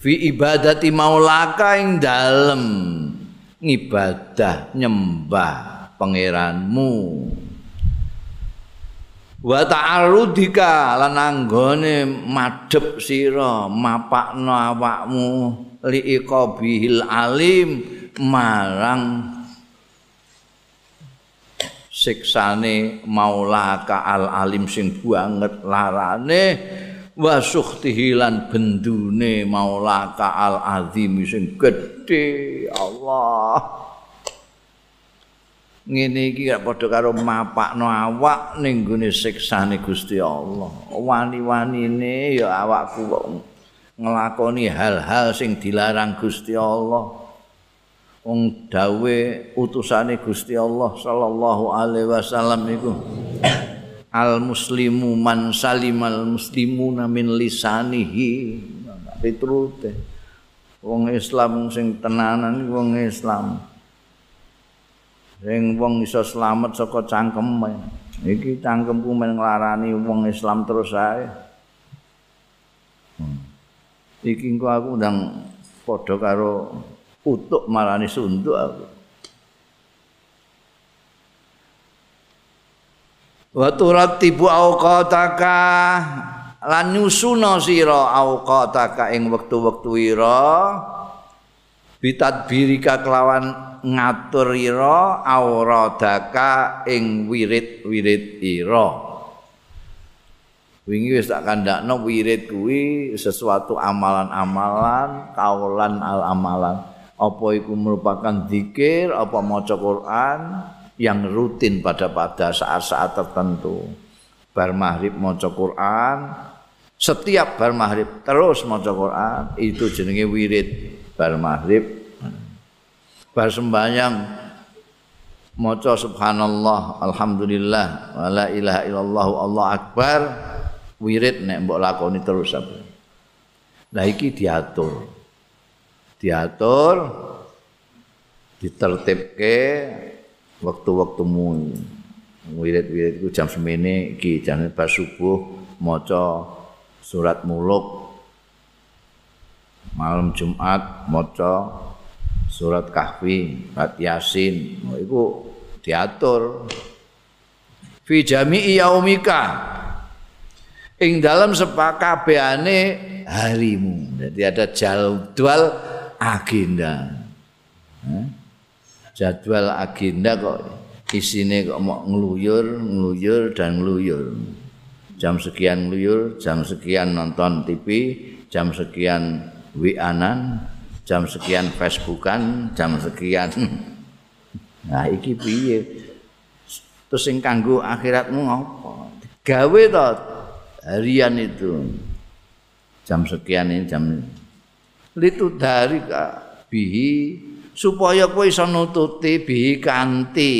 fi ibadati maulaka ing dalem. Ngibadah nyembah pangeranmu. Wa ta'arudika lan anggone madhep sira mapakno awakmu liqabihil alim marang siksane maulaka al alim sing banget larane wa suhtihilan bendune maulaka al azim sing gedhe Allah. Ngene iki gak padha karo mapakno awak ning gone siksane Gusti Allah. Wani-wanine ya awakku kok nglakoni hal-hal sing dilarang Gusti Allah. Wong dawe utusane Gusti Allah sallallahu alaihi wasallam iku al muslimu man salimal muslimuna min lisanihi. Pitrute wong Islam sing tenanan wong Islam. Sing wong iso slamet saka cangkem iki cangkemku men nglarani wong Islam terus ae. Hmm. iki engko aku ndang padha karo utuk marani sunduk aku. Wa turattibu awqataka lan nyusuna sira awqataka ing wektu-wektu ira bitadbirika kelawan ngatur ira auradaka ing wirid-wirid ira. Wingi wis tak kandakno wirid kuwi sesuatu amalan-amalan, kaulan al-amalan. apa itu merupakan zikir apa maca Quran yang rutin pada pada saat-saat tertentu. Bar maghrib maca Quran. Setiap bar maghrib terus maca Quran. Itu jenenge wirid bar maghrib. Bar sembahyang maca subhanallah alhamdulillah wala ilaha illallah Allah akbar. Wirid nek mbok lakoni terus apa? Nah iki diatur. diatur ditertibke waktu-waktumu. Wirid-wirid itu jam semene iki jam pas subuh maca surat muluk. Malam Jumat maca surat Kahfi, surat Yasin, iku diatur. Fi jami'i yaumika ing dalam sepakabehane harimu. Jadi ada jadwal agenda. Jadwal agenda kok isine kok mau ngeluyur, ngeluyur dan ngeluyur. Jam sekian ngeluyur, jam sekian nonton TV, jam sekian WA-an, jam sekian Facebookan, jam sekian. Nah iki piye? Terus sing kanggo akhiratmu ngopo? Gawe to harian itu. Jam sekian ini jam litu dari bihi supaya kowe iso nututi bihi kanti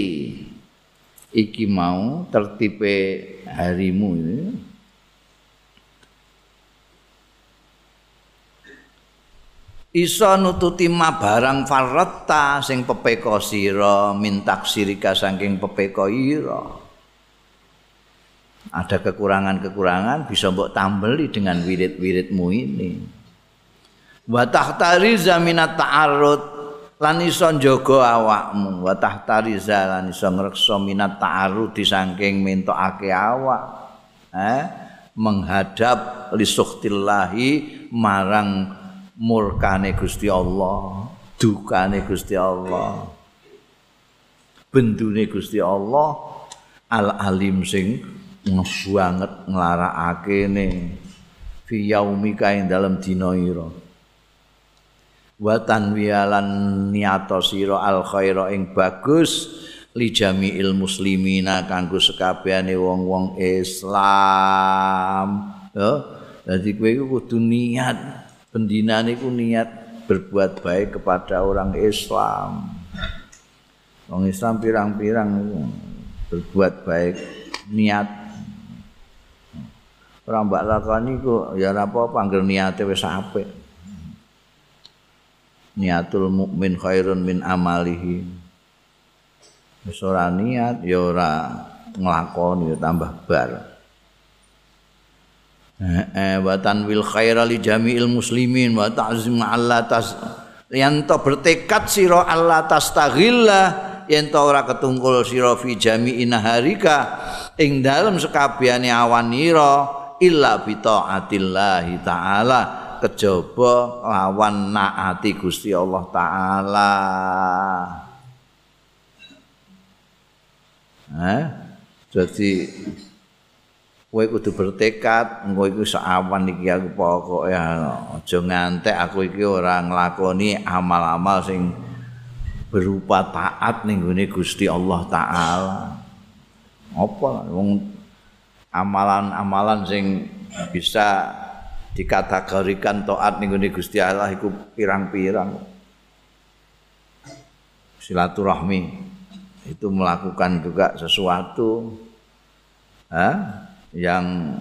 iki mau tertipe harimu ini. Iso nututi ma barang farrata sing pepeko sira mintak sirika saking pepeko ira. Ada kekurangan-kekurangan bisa mbok tambeli dengan wirid-wiridmu ini. Wa tahtariza minat ta'arrud lan iso njaga awakmu wa tahtariza lan iso ngreksa minat ta'arrud saking mentokake awak eh menghadap lisuhtillahi marang murkane Gusti Allah, dukane Gusti Allah. Bendune Gusti Allah Al-Alim sing banget nglarakake ne fi yaumika ing dalem dina ira. Wa tanwialan niyato sira al khaira ing bagus li jami'il muslimina kanggo sekabehane wong-wong Islam. Ya, dadi kowe kudu niat pendina niku niat berbuat baik kepada orang Islam. Orang Islam pirang-pirang berbuat baik niat. Orang mbak lakoni ku ya apa panggil niatnya wis apik. Niatul mukmin khairun min amalihi. Wis niat ya ora nglakoni ya tambah bar. eh wa tanwil khaira li jami'il muslimin wa ta'zim Allah tas yen to bertekad sira Allah tastaghilla yen to ora ketungkul sira fi jami'in harika ing dalem sekabehane awanira illa bi taatillahi taala kejaba lawan naati Gusti Allah taala. Eh? Jadi kowe kudu bertekad engko iku sawan iki aku pokoke aja ngantek aku iki ora nglakoni amal-amal sing berupa taat ning gone Gusti Allah taala. Apa? Wong amalan-amalan sing bisa dikategorikan taat ning gone Gusti Allah iku pirang-pirang silaturahmi itu melakukan juga sesuatu ha? yang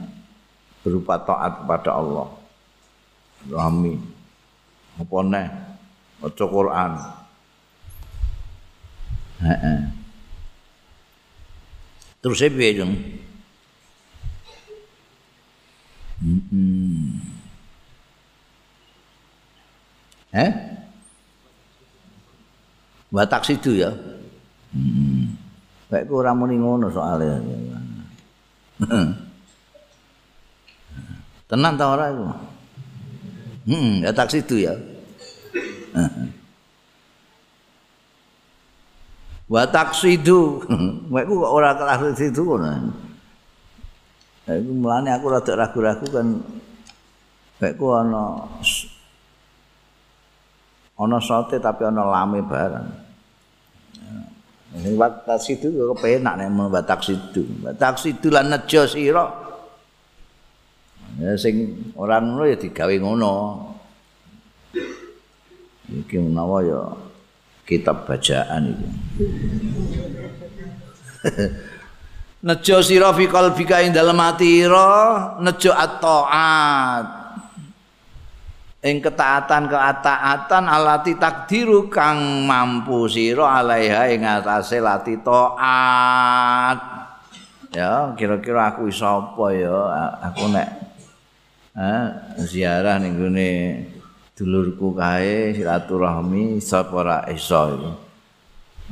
berupa taat kepada Allah. Rami. Apa neh? Maca Quran. Heeh. Terus Jung? Hmm. Eh? Batak situ ya. Kayak ora muni ngono soalnya. Tenang ta ora iku? Hmm, ya tak situ ya. Wa taksidu. Mek ku ora kelas situ ngono. Iku mulane aku rada ragu-ragu kan mek ku ana ana sote tapi ana lame barang. Ini batas itu kok penak nek mau batas itu. Batas itu lan nejo sira. Ya sing orang ngono ya digawe ngono. Iki menawa ya kitab bacaan iki. nejo sira fi qalbika ing dalem atira, nejo at-taat. ing ketaatan ketaatan alati takdiru kang mampu sira alaiha ing atase lati taat ya kira-kira aku iso apa ya aku nek eh ziarah ning gone dulurku kae silaturahmi sapa ora iso iki.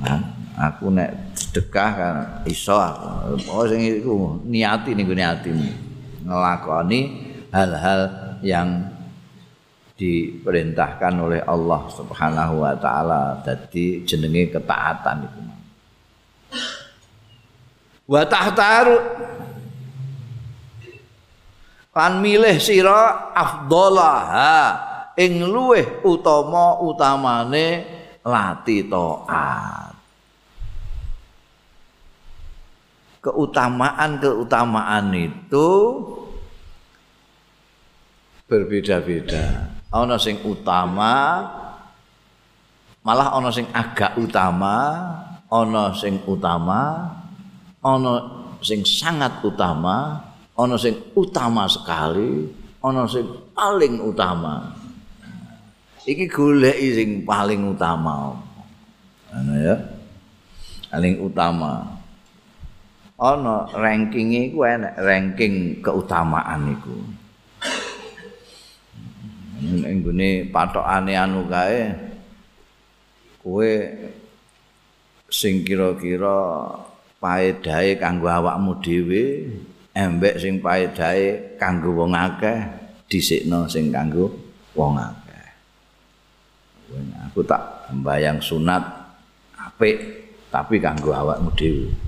Nah, aku nek sedekah kan iso aku. Oh sing iku niati ning gone atimu. Ngelakoni hal-hal yang diperintahkan oleh Allah Subhanahu wa taala dadi jenenge ketaatan iku. Wa tahtaru lan milih sira afdolaha ing luweh utama utamane lati taat keutamaan-keutamaan itu berbeda-beda. Ana sing utama malah ana sing agak utama ana sing utama ana sing sangat utama ana sing utama sekali ana sing paling utama. Iki golek sing paling utama. Ana ya paling utama ana ranking iku enak ranking keutamaan iku. Ning gone patokane anu kae kowe sing kira-kira paedahe kanggo awakmu dhewe embek sing paedahe kanggo wong akeh dhisikno sing kanggo wong akeh. Aku tak mbayang sunat apik tapi kanggo awakmu dhewe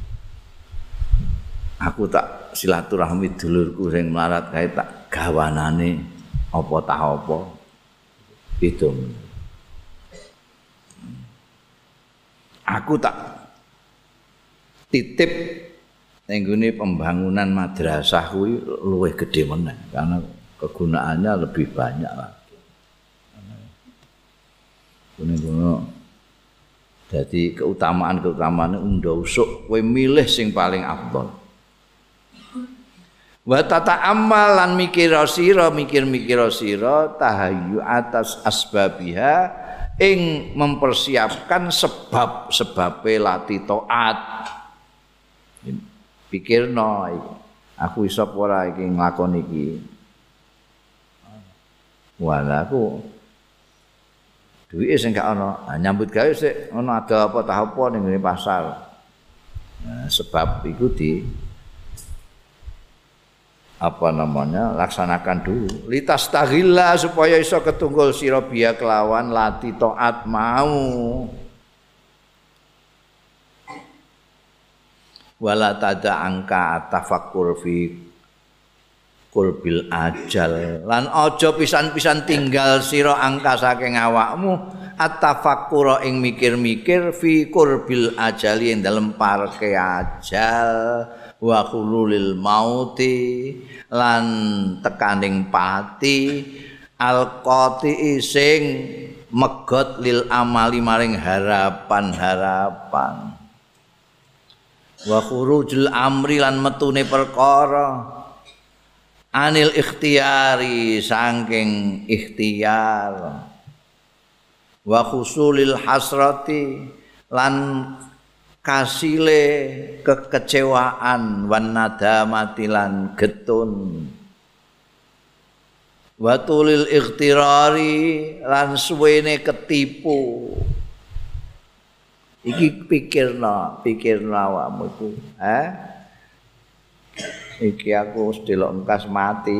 aku tak silaturahmi dulurku sing melarat kae tak gawanane apa tah apa. Itu aku tak titip ning pembangunan madrasah kuwi luwih gedhe meneh karena kegunaannya lebih banyak lah Kuno-kuno Jadi keutamaan-keutamaan unda usuk kowe milih sing paling afdol. Wa tata amal lan mikir sira mikir-mikir sira tahayyu atas asbabiha ing mempersiapkan sebab-sebab lati taat. Pikirno aku iso ora iki nglakoni iki. Wala aku duwike sing gak ana nyambut gawe sik ana ada apa tah apa ning pasar nah, sebab itu di apa namanya laksanakan dulu. Litas tahilla supaya iso ketunggul sira biya kelawan lati taat mau. Wala tada angka tafakkur fi kulbil ajal. Lan aja pisan-pisan tinggal sira angka saking awakmu atafakkura ing mikir-mikir fi kulbil ajali ing dalem parke ajal wa khululil mauti lan tekaning pati alqati sing megot lil amali maring harapan-harapan. Wa khurujul amri lan metune perkara. Anil ikhtiyari saking ikhtiar. Wa khusulil hasrati lan kasile kekecewaan wan nadamati lan getun wa tulil ikhtirari lan suwene ketipu iki pikirna pikirna awakmu iku eh iki aku wis delok engkas mati.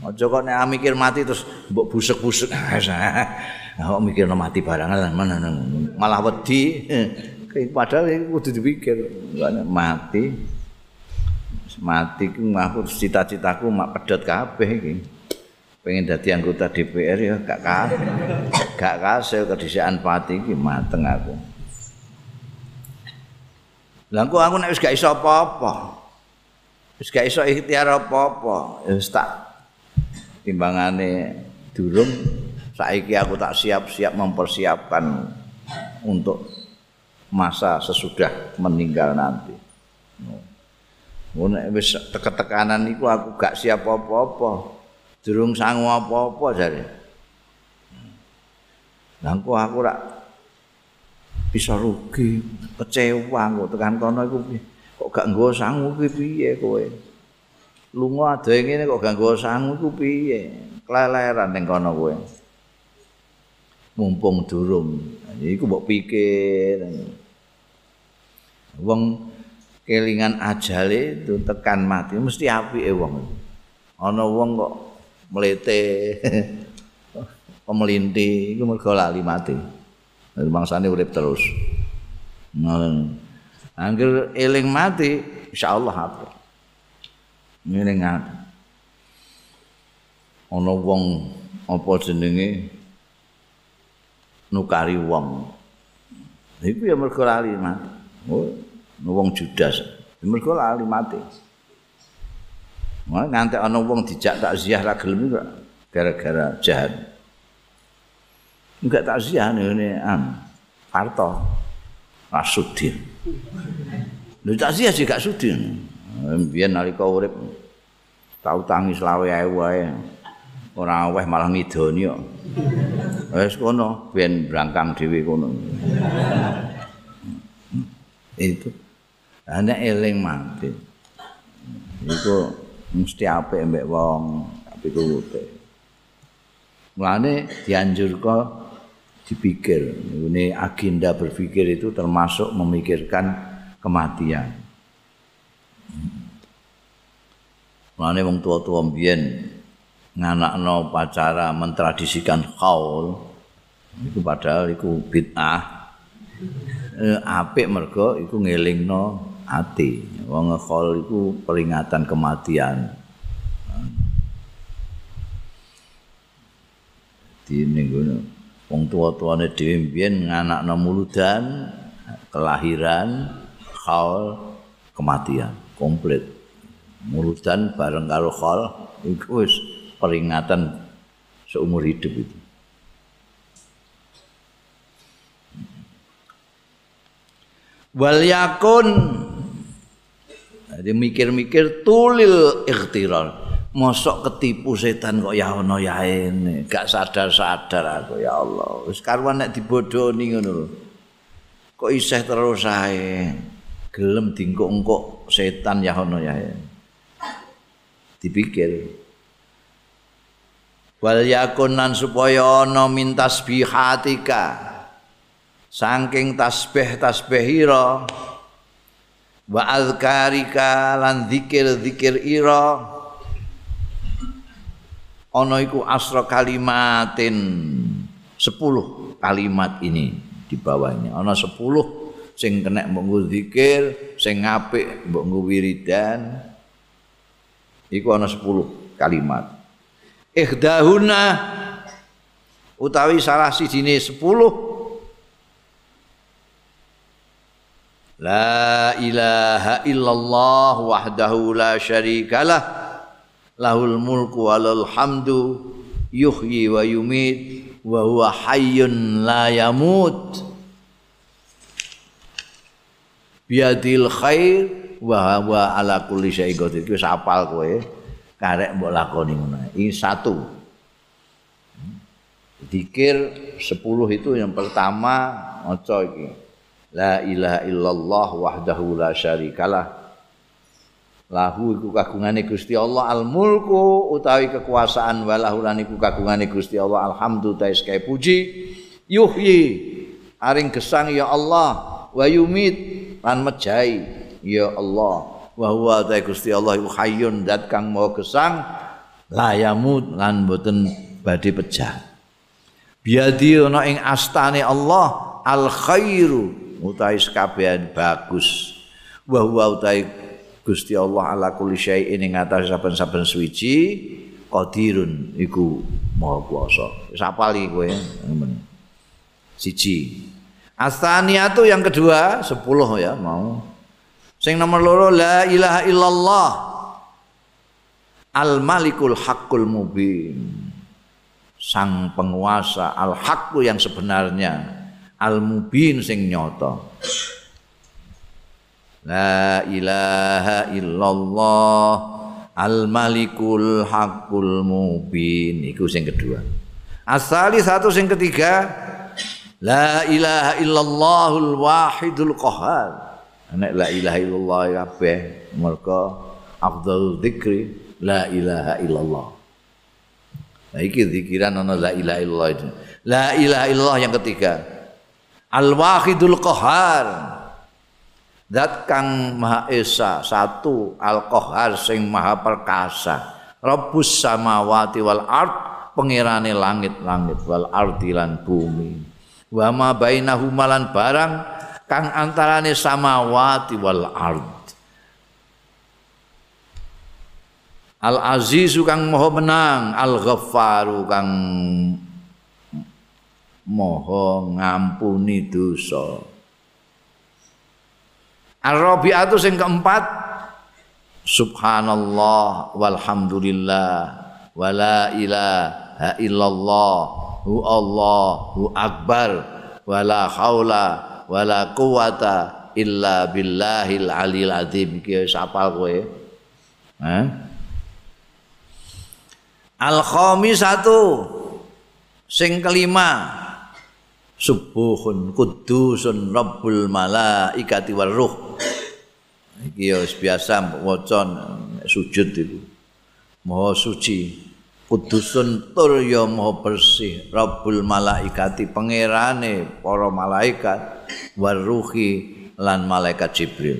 Aja kok nek mikir mati terus mbok busuk-busuk. Kok mikirno mati barang mana malah wedi. Padahal iki kudu dipikir mati. Mati ku aku cita-citaku mak pedhot kabeh iki. Pengen dadi anggota DPR ya gak kae. Gak kasil kedisian pati iki mateng aku. Lah aku nek wis gak iso apa-apa. wis gak iso ikhtiar apa-apa wis tak timbangane durung saiki aku tak siap-siap mempersiapkan untuk masa sesudah meninggal nanti. Ngono wis teka-tekanan iku aku gak siap apa-apa. Durung sangu apa-apa jare. Nangku aku rak bisa rugi, kecewa kok tekan kono iku kok gak nggo sangu ki piye kowe? Lunga ade ngene kok gak nggo sangu ku piye? Keleleran ning kono kowe. Mumpung durung. Iku mbok pikir wong kelingan ajale itu tekan mati mesti apike wong ana wong kok mlete pemelinti iku mergo lali mati bangsane urip terus Angger eling mati insyaallah apa. Ngene ngat. Ana wong apa jenenge nukari wong. Iku ya mergo lali mati. Oh, wong Judas. Mergo lali mati. Wah, nganti ana wong dijak takziah ra gelem gara-gara jahat. Enggak takziah ngene an. Parto. Rasudin. Lha takziah sih gak sudin. Biyen nalika urip tau tangis lawe ae wae. ora weh malah ngidoni kok. Wis kono ben brangkang dhewe kono. Itu ana eling mati. Iku mesti apik mbek wong tapi kuwute. Mulane dianjurkan dipikir. Ini agenda berpikir itu termasuk memikirkan kematian. Mulane wong tua-tua mbiyen nganakno pacara mentradisikan khaul iku padahal iku bid'ah apik mergo iku ngelingno ati. Wong khaul iku peringatan kematian. Di ning wong tua-tuane dhewe mbiyen nganakno muludan kelahiran khaul kematian komplit. Muludan bareng karo khaul iku wis peringatan seumur hidup itu. Wal yakun jadi mikir-mikir tulil ikhtirar. Mosok ketipu setan kok ya ono ya ini, gak sadar-sadar aku ya Allah. Wis karuan nek dibodoni ngono. Kok isih terus ae gelem dingkok-engkok setan ya ono ya. Dipikir. wal yakunan supaya ana min tasbihatika saking tasbih tasbihira wa azkarika lan zikir-zikir ira ana iku asra kalimatin 10 kalimat ini di bawahnya ana 10 sing kena mbok zikir sing apik mbok wiridan iku ana 10 kalimat. Ihdahuna utawi salah sijine 10 La ilaha illallah wahdahu la syarikalah lahul mulku walal hamdu yuhyi wa yumit wa huwa hayyun la yamut biadil khair wa huwa ala kulli syai'in qadir wis apal kowe karek mbok lakoni ngono. Ini satu. Dikir 10 itu yang pertama maca iki. La ilaha illallah wahdahu la syarikalah. Lahu iku kagungane Gusti Allah al mulku utawi kekuasaan walahu lan iku kagungane Gusti Allah alhamdu tais kae puji. Yuhyi aring gesang ya Allah wa yumit lan mejahi ya Allah. Wa huwa ta Gusti Allah iku hayyun dat kang mau gesang layamut lan boten badhe pecah biadi ana ing astane Allah al khairu utahe kabeh bagus. Wa huwa utahe Gusti Allah ala kulli syai'in ing atas saben-saben suci qadirun iku maha kuasa. Wis apali kowe siji. Astaniatu yang kedua 10 ya mau. Sing nomor loro la ilaha illallah. Al Malikul Haqqul Mubin. Sang penguasa al haqqu yang sebenarnya al mubin sing nyata. La ilaha illallah al malikul haqqul mubin iku sing kedua. Asali satu sing ketiga La ilaha illallahul wahidul qahhar. nek la ilaha illallah kabeh mergo afdhalul dzikri la ilaha illallah Nah, iki zikiran la ilaha illallah itu. La ilaha illallah yang ketiga. Al wahidul qahar. Zat kang maha esa satu al qahar sing maha perkasa. Rabbus samawati wal ard pengirane langit-langit wal ardi lan bumi. Wa ma bainahuma lan barang kang antarane samawati wal ard. Al Azizu kang maha menang, Al Ghaffaru kang maha ngampuni dosa. Ar-Rabi'atu sing keempat Subhanallah walhamdulillah wala ilaha illallah hu Allahu akbar wala haula wala quwata illa billahil alil azim ki sapal kowe eh Al khamisatu sing kelima subuhun kudusun rabbul malaikati war ruh. Iki ya biasa waca sujud itu maha suci. Kudusun tur ya maha bersih. Rabbul malaikati pangerane para malaikat war ruhi lan malaikat jibril.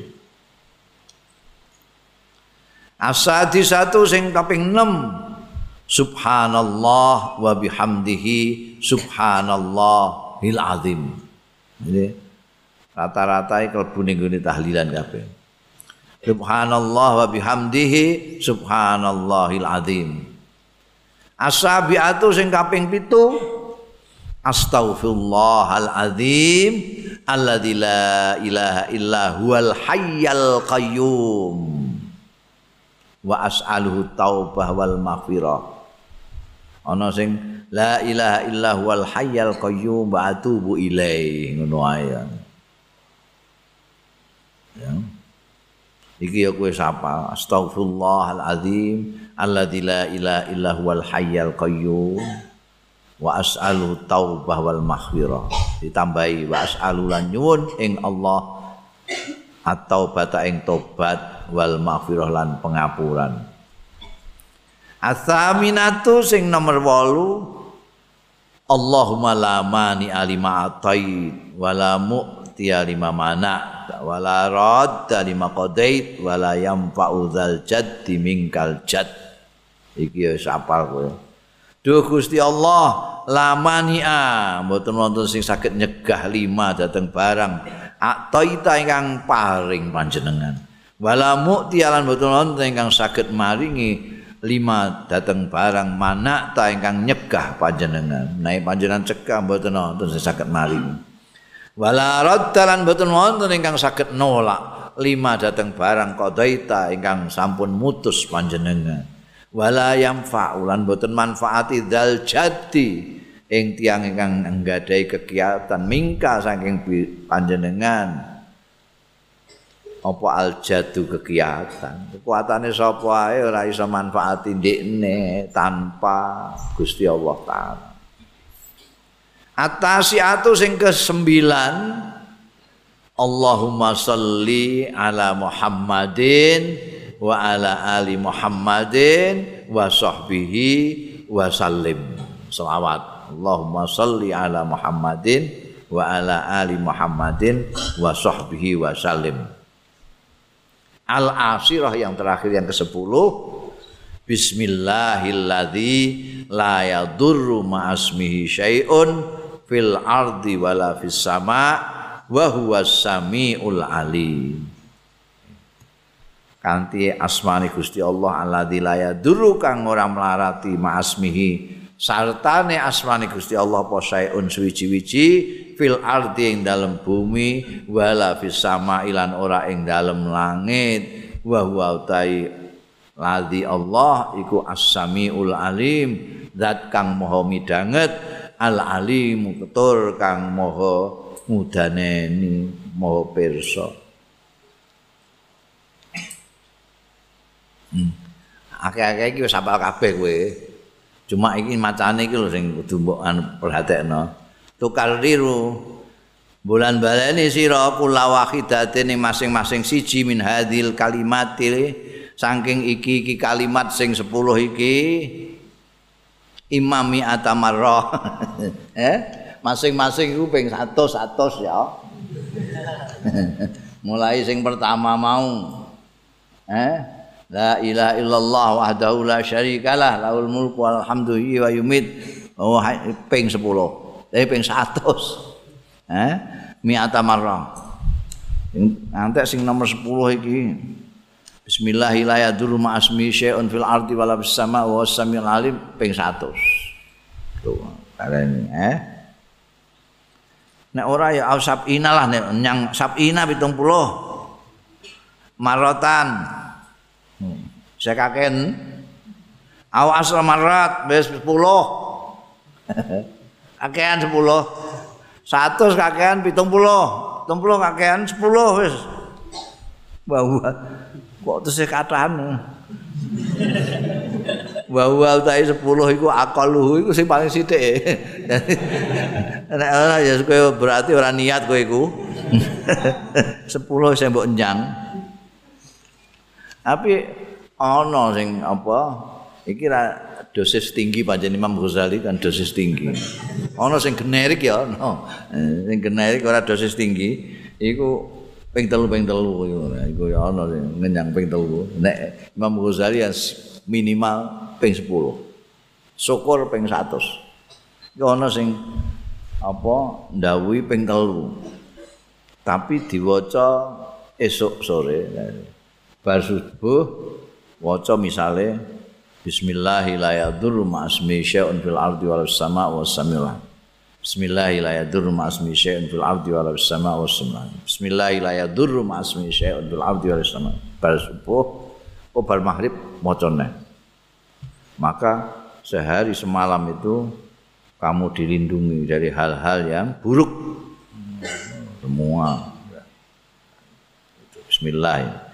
Asadi satu sing kaping 6 subhanallah wa bihamdihi subhanallahil azim. Ini rata-rata klebu ning tahlilan kabeh. Subhanallah wa bihamdihi subhanallahil azim. Asabiatu sing kaping pitu astaghfirullahal azim alladzi la ilaha illa huwal hayyal qayyum. Wa as'aluhu taubah wal maghfirah ana sing la ilaha illa huwal hayyal qayyum wa atubu ilaihi ngono ya. Iki ya kowe sapa? Astaghfirullahal azim alladzi la ilaha illa huwal hayyal qayyum wa as'aluhu taubah wal maghfirah. Ditambahi wa as'alu lan nyuwun ing Allah atau bata ing tobat wal maghfirah lan pengapuran Asaminatu sing nomor wolu. Allahumma la mani alima atait wala mu'tiya lima mana wala radda lima qadait wala yanfa'u dzal jaddi minkal jad iki ya sapal kowe. Duh Gusti Allah lamania mboten wonten sing saged nyegah lima dateng barang ataita ingkang paring panjenengan. Wala mu'tiya lan mboten wonten ingkang saged maringi lima datang barang mana ta ingkang nyegah panjenengan. Naik panjenengan cegah mboten wonten saged mari. Wala raddalan mboten wonten ingkang saged nolak. Lima datang barang qadaita ingkang sampun mutus panjenengan. Wala yang faulan mboten manfaati dal jati ing tiang ingkang nggadai kegiatan mingka saking panjenengan apa aljadu kegiatan? Kekuatannya sapa ae ora iso manfaati ndekne tanpa Gusti Allah taala. Atasiatu sing ke-9 Allahumma salli ala Muhammadin wa ala ali Muhammadin wa sahbihi wa sallim. Selawat. Allahumma salli ala Muhammadin wa ala ali Muhammadin wa sahbihi wa sallim Al-Asirah yang terakhir yang ke-10 Bismillahilladzi la yadurru ma'asmihi syai'un fil ardi wala fis sama wa huwas samiul alim. Kanthi asmani Gusti Allah alladzi la yadurru kang ora melarati ma'asmihi sartane asmani Gusti Allah apa syai'un suwi-wiji fil ardi ing dalem bumi wala fis sama ilan ora ing dalem langit wa huwa utai ladzi Allah iku as-samiul alim zat kang maha midanget al alim ketur kang maha mudaneni maha pirsa hmm. akeh-akeh iki wis apal kabeh kowe cuma iki macane iki lho sing kudu mbok perhatekno tukal riru bulan baleni sira kula wahidatin masing-masing siji min hadil kalimatil saking iki iki kalimat sing 10 iki. Imami atamarrah eh? Masing-masing iku ping 100 100 ya. Mulai sing pertama mau. Eh la ilaha illallah wahdahu la syarikalah lahul mulku walhamdu wa yumit. Oh ping 10 eh ping 100 eh mi'ata marrah. Nanti sing nomor 10 iki. Bismillahirrahmanirrahim. Ma'asmi syai'un fil ardi wala bis sama wa samiul alim. Ping 100 tuh kalian eh. Nek ora ya au sabina lah nek nyang sabina 70 marotan saya kaken. Asra marat wis 10 kakean 10 100 kakean 70 70 kakean 10 wis. Bahwa kok tesih katahan? Wa wa ta'i 10 iku akaluhu iku sing paling sithik. Nek ora ya kowe berarti ora niat kowe iku. 10 sing mbok njang. Tapi ana sing apa? Iki ra dosis tinggi pancen Imam Ghazali kan dosis tinggi. Ana sing generik ya ana. Sing generik ora dosis tinggi iku ping telu ping telu iku ya ana sing ngenyang ping telu. Nek Imam Ghazali minimal ping 10. Syukur ping 100. Iki ana sing apa ndawuhi ping 3. Tapi diwaca esuk sore. Bar subuh waca misale Bismillahirrahmanirrahim fil ardi wal sama. Bismillahirrahmanirrahim fil ardi wal sama. Bismillahirrahmanirrahim fil ardi wal sama. Bar oh maka sehari semalam itu kamu dilindungi dari hal-hal yang buruk semua Bismillah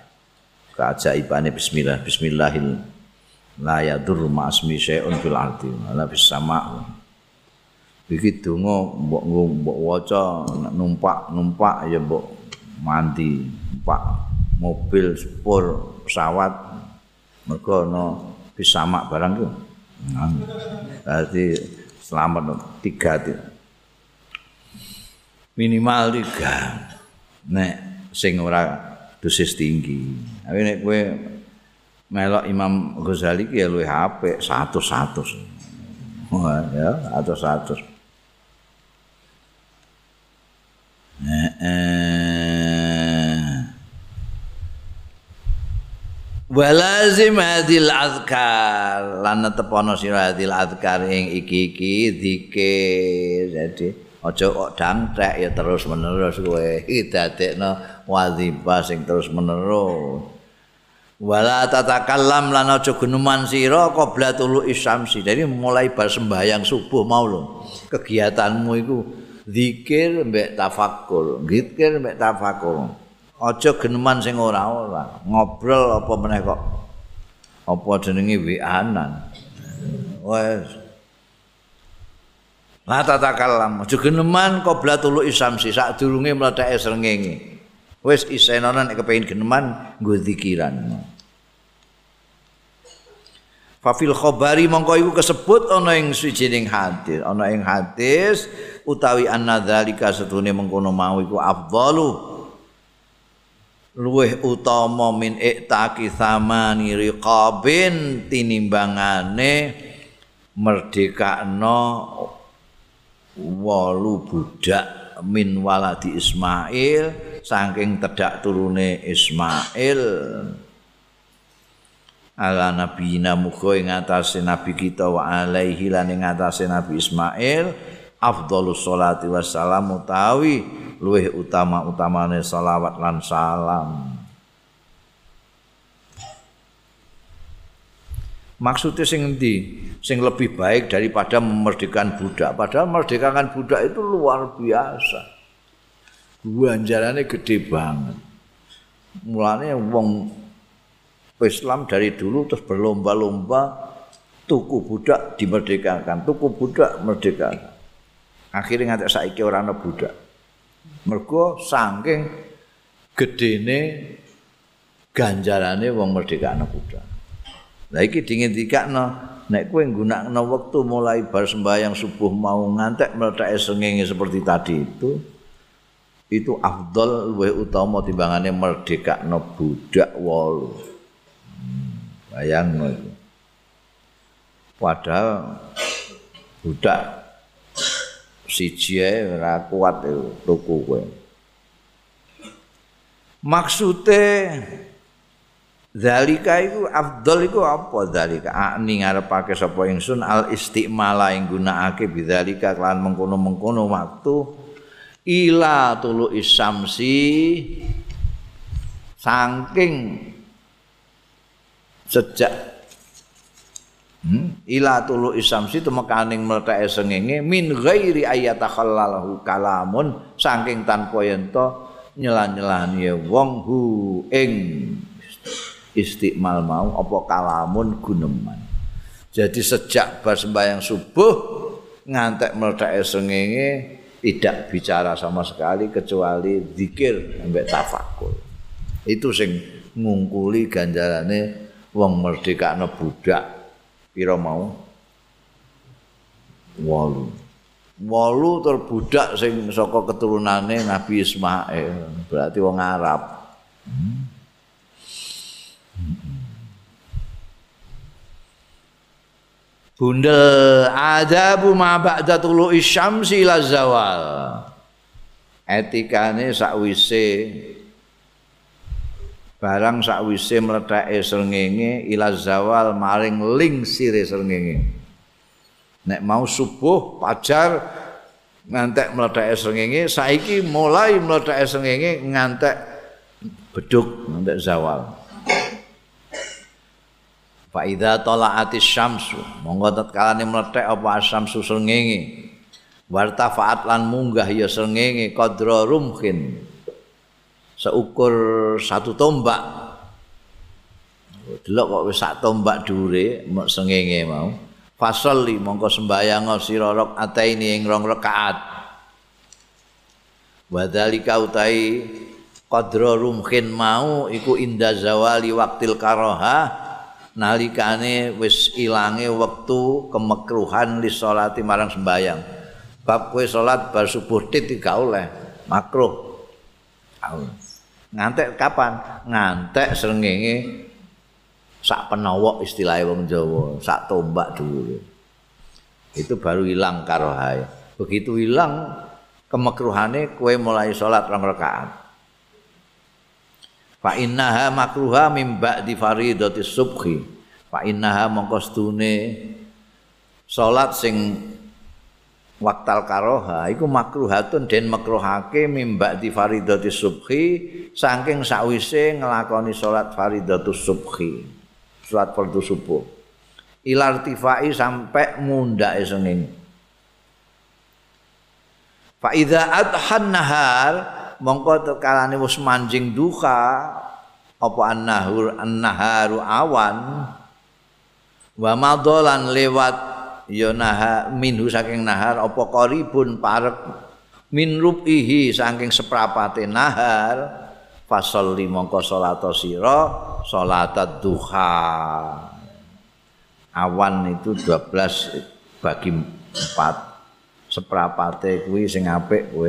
keajaibannya Bismillah Bismillahil la yadur ma'asmi syai'un fil ardi ala bis sama begitu ngo mbok mbok waca numpak numpak ya mbok mandi numpak mobil sepur pesawat mergo no bisa mak barang itu. Berarti selamat tiga. Minimal tiga. Nek sing ora dosis tinggi. Tapi nek kowe melok Imam Ghazali ki ya luwih apik 100-100. Wah, ya, 100-100. Eh, eh. walazim hadil azkar lan tepono sira hadil azkar ing iki-iki zikir jadi aja kok dangtek ya terus menerus kowe dadekno wazifah sing terus menerus wala tatakallam lan aja geneman sira qabla tulu isyamsi. Jadi mulai bar sembahyang subuh mau lho. Kegiatanmu iku zikir mbek tafakkur zikir mbek tafakkur aja geneman sing ora-ora ngobrol apa meneh kok? Apa jenenge wianan wes la tatakallam aja geneman qabla tulu isamsi sak durunge mletheke srengenge. Wis isenana nek kepengin geneman nggo zikiran. Fafil khabari mongko iku kesebut ana ing sujining hadis. Ana ing hadis utawi anna dzalika setune mengkono mau iku afdalu. Luweh utama min iktaki samani riqabin tinimbangane merdekakno walu budak min waladi Ismail saking tedak turune Ismail ala nabi muga ing atase nabi kita wa alaihi lan ing atase nabi Ismail afdhalus sholati wassalam utawi luwih utama-utamane salawat lan salam. Maksudnya sing endi? Sing lebih baik daripada memerdekakan budak. Padahal memerdekakan budak itu luar biasa. Ganjarannya gede banget. Mulanya wong Islam dari dulu terus berlomba-lomba tuku budak dimerdekakan, tuku budak merdekakan. Akhirnya ngantek saiki ora ana budak. mergo saking gedene ganjarane wong merdeka anak kuda Lah iki dingendikakno nek kowe nggunakno wektu mulai bar sembahyang subuh mau ngantek mletheke srengenge seperti tadi itu itu afdol luwih utama timbangane merdekakno budak wolu. Hmm, bayangno itu. Padahal budak siji ora kuat tuku kowe. Maksude Zalika iku afdal iku apa zalika? Ani ngarepake sapa ingsun al istimala ing gunakake bidzalika kelan mengkono-mengkono waktu ila tulu isamsi saking sejak hmm? ila tulu isamsi temekaning mletheke sengenge min ghairi ayatakhallalahu kalamun saking tanpa yen to nyelan-nyelani wong hu ing istiqmal mau apa kalamun guneman. Jadi sejak bar sembahyang subuh ngantek meledak sengenge tidak bicara sama sekali kecuali zikir sampai tafakur. Itu sing ngungkuli ganjarane wong merdekakno budak pira mau wolu. Wolu terbudak sing saka keturunane Nabi Ismail, berarti wong Arab. Hmm. Bundel adabu ma ba'da tulu'i syamsi ila zawal. Etikane sakwise barang sakwise mledake srengenge ila zawal maring ling sire srengenge. Nek mau subuh pajar ngantek mledake srengenge saiki mulai mledake srengenge ngantek beduk ngantek zawal. Fa idza tala'atis syamsu monggo tatkalane mlethek apa asyamsu srengenge. Wartafaat lan munggah ya srengenge qadra rumkin seukur satu tombak. Delok kok wis sak tombak dhuwure mok srengenge mau. Fasolli monggo sembayang sira rakaat ing rong rakaat. Wadzalika utai qadra rumkin mau iku inda zawali waktil karoha nalikane wis ilange wektu kemekruhan li salati marang sembayang. Bab kowe salat bar subuh tit gak oleh, makruh. Ngantek kapan? Ngantek srengenge sak penawok istilahnya wong Jawa, sak tombak dulu. Itu baru hilang karohai. Begitu hilang kemekruhane kowe mulai salat rong rakaat. Fa innaha makruha mim ba'di faridati subhi. Fa innaha mongko stune salat sing waktal karoha iku makruhatun den makruhake mim ba'di faridati subhi saking sakwise nglakoni salat faridatus subhi salat fardu subuh. Ilartifai sampai mundake senging fa idza adhan nahar mongko tekalane wis manjing duha apa annahur annaharu awan? Wa madolan lewat ya naha minhu saking nahar apa qaribun parek? Min rubihi saking seprapate nahar fasolli mongko salat sira salat duha. Awan itu 12 bagi 4 seprapate kuwi sing apik kowe